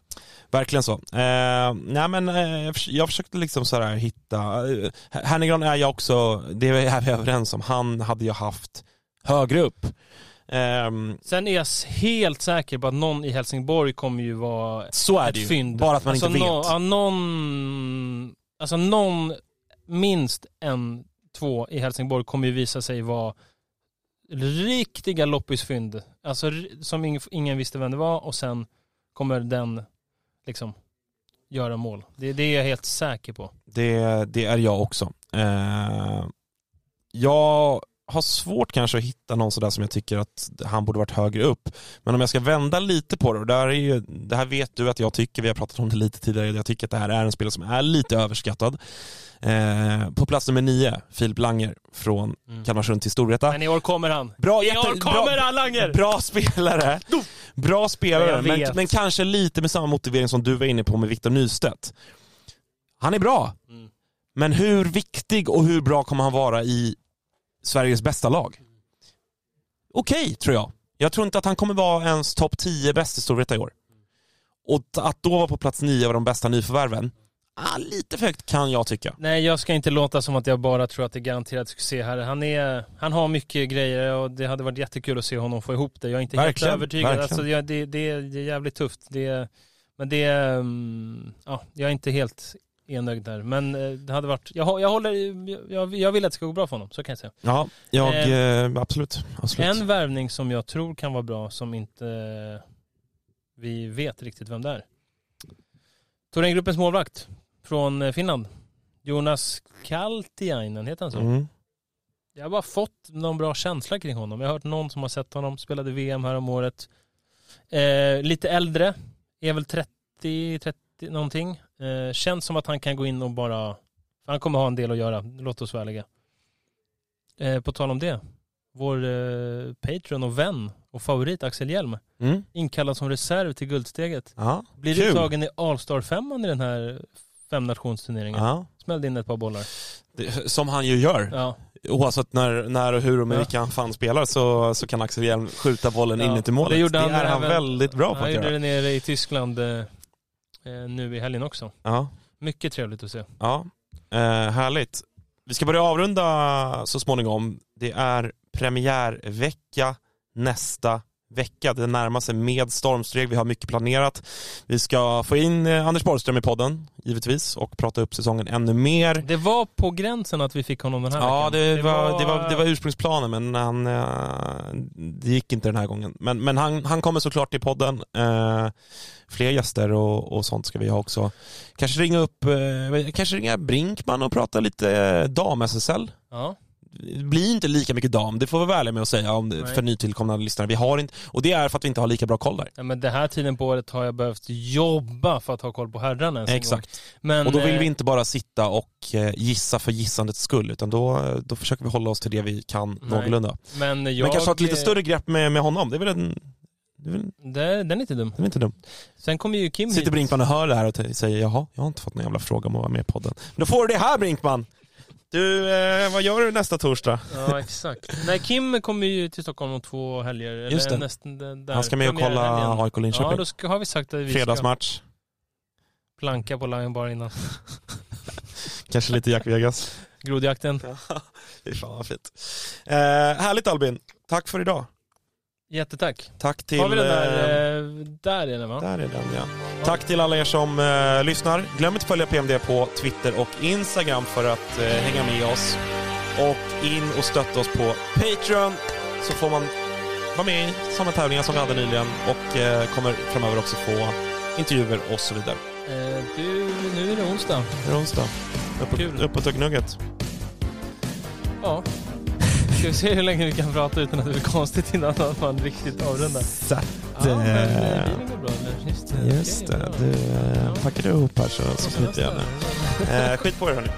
Verkligen så. Eh, nej men eh, jag förs- jag försökte liksom så här hitta, eh, Hernegran är jag också, det är vi överens om, han hade jag haft högre upp. Ehm, Sen är jag helt säker på att någon i Helsingborg kommer ju vara så är ett det ju, fynd. bara att man alltså inte vet. ja, någon, alltså någon, minst en, två i Helsingborg kommer ju visa sig vara riktiga loppisfynd. Alltså som ingen visste vem det var och sen kommer den liksom göra mål. Det, det är jag helt säker på. Det, det är jag också. Eh, jag har svårt kanske att hitta någon sådär som jag tycker att han borde varit högre upp. Men om jag ska vända lite på det, och där är ju, det här vet du att jag tycker, vi har pratat om det lite tidigare, jag tycker att det här är en spelare som är lite överskattad. Eh, på plats nummer nio, Filip Langer från Mm. Kalmarsund till Storvreta. Men i år kommer han. Bra, I jätte- år kommer han Langer! Bra spelare. Bra spelare, men, men kanske lite med samma motivering som du var inne på med Viktor Nystedt. Han är bra, Mm. men hur viktig och hur bra kommer han vara i Sveriges bästa lag? Okej, tror jag. Jag tror inte att han kommer vara ens topp 10 bäst i Storvreta i år. Och att då vara på plats 9 av de bästa nyförvärven, ah, lite för högt kan jag tycka. Nej, jag ska inte låta som att jag bara tror att det är garanterad succé här. Han, är, han har mycket grejer och det hade varit jättekul att se honom få ihop det. Jag är inte Verkligen, helt övertygad. verkligen. Alltså, det, det, det är jävligt tufft. Det, men det är, mm, ja, jag är inte helt enögd där. Men eh, det hade varit, jag, jag håller, jag, jag vill att det ska gå bra för honom, så kan jag säga. Ja, jag, Eh, eh, absolut. absolut. En värvning som jag tror kan vara bra, som inte vi vet riktigt vem det är. Thorengruppens målvakt från eh, Finland. Jonas Kaltiainen, heter han så? Mm. Jag har bara fått någon bra känsla kring honom. Jag har hört någon som har sett honom, spelade VM här om året. Eh, lite äldre, är väl 30, 30 någonting. Eh, känns som att han kan gå in och bara, han kommer ha en del att göra, låt oss vara ärliga. Eh, på tal om det, vår eh, Patreon och vän och favorit Axel Hjelm, Mm. inkallad som reserv till Guldsteget. Ja, Blir kul. uttagen i All-Star-femman i den här femnationsturneringen. Ja. Smällde in ett par bollar. Det, som han ju gör. Ja. Oavsett när, när och hur och med Ja. vilka han fan spelar så, så kan Axel Hjelm skjuta bollen Ja, in i målet. det gjorde han är han även- väldigt bra på Han att gjorde göra. det nere i Tyskland eh, eh, nu i helgen också. Ja, Mycket trevligt att se. ja. Eh, härligt. Vi ska börja avrunda så småningom. Det är premiärvecka nästa vecka. Det närmar sig med stormsteg. Vi har mycket planerat. Vi ska få in eh, Anders Borgström i podden, givetvis, och prata upp säsongen ännu mer. Det var på gränsen att vi fick honom den här Ja, veckan. det, var, det, var, det var ursprungsplanen men han, eh, det gick inte den här gången. Men, men han, han kommer såklart till podden. Eh, fler gäster och, och sånt ska vi ha också. Kanske ringa upp, eh, kanske ringa Brinkman och prata lite eh, dam-SSL. Ja. Blir inte lika mycket dam, det får vi vara ärliga med att säga om Nej. för nytillkomna lyssnare. Vi har inte, och det är för att vi inte har lika bra koll där. ja, men den här tiden på året har jag behövt jobba för att ha koll på herrarna. Exakt. Men, Och då vill eh, vi inte bara sitta och eh, gissa för gissandets skull, utan då, då försöker vi hålla oss till det vi kan Nej. någorlunda. Men jag... Men kanske ha ett lite större grepp med, med honom. Det är väl en... Det den är inte dum. det är inte dumt. Sen kommer ju Kim Sitter hit. Brinkman och hör det här och säger jaha, jag har inte fått någon jävla fråga om att vara med i podden. Men då får du det här Brinkman! Du, eh, vad gör du nästa torsdag? Ja, exakt. Nej, Kim kommer ju till Stockholm om två helger. eller Just det. Nästan, där, Han ska med och kolla. AIK Linköping. Ja, då ska, har vi sagt att vi ska Fredagsmatch, planka på Lion Bar innan. kanske lite Jack Vegas. Grodjakten. Fy fan vad fint. Eh, härligt Albin, tack för idag. Jättetack. Tack till... Har vi den eh, där, eh, där är den va? Där är den ja. Tack till alla er som eh, lyssnar. Glöm inte att följa PMD på Twitter och Instagram för att eh, hänga med oss. Och in och stötta oss på Patreon så får man vara med i sådana tävlingar som vi hade nyligen och eh, kommer framöver också få intervjuer och så vidare. Eh, du, nu är det onsdag. Det är onsdag. Kul. Uppåt, uppåt och gnugget. Ja. Ska vi se hur länge vi kan prata utan att det blir konstigt innan man riktigt avrundar. Så att, Ja, men bilen går bra eller? Just det. Just det, du packar ihop här så, så knyter jag nu. Eh, skit på er hörni.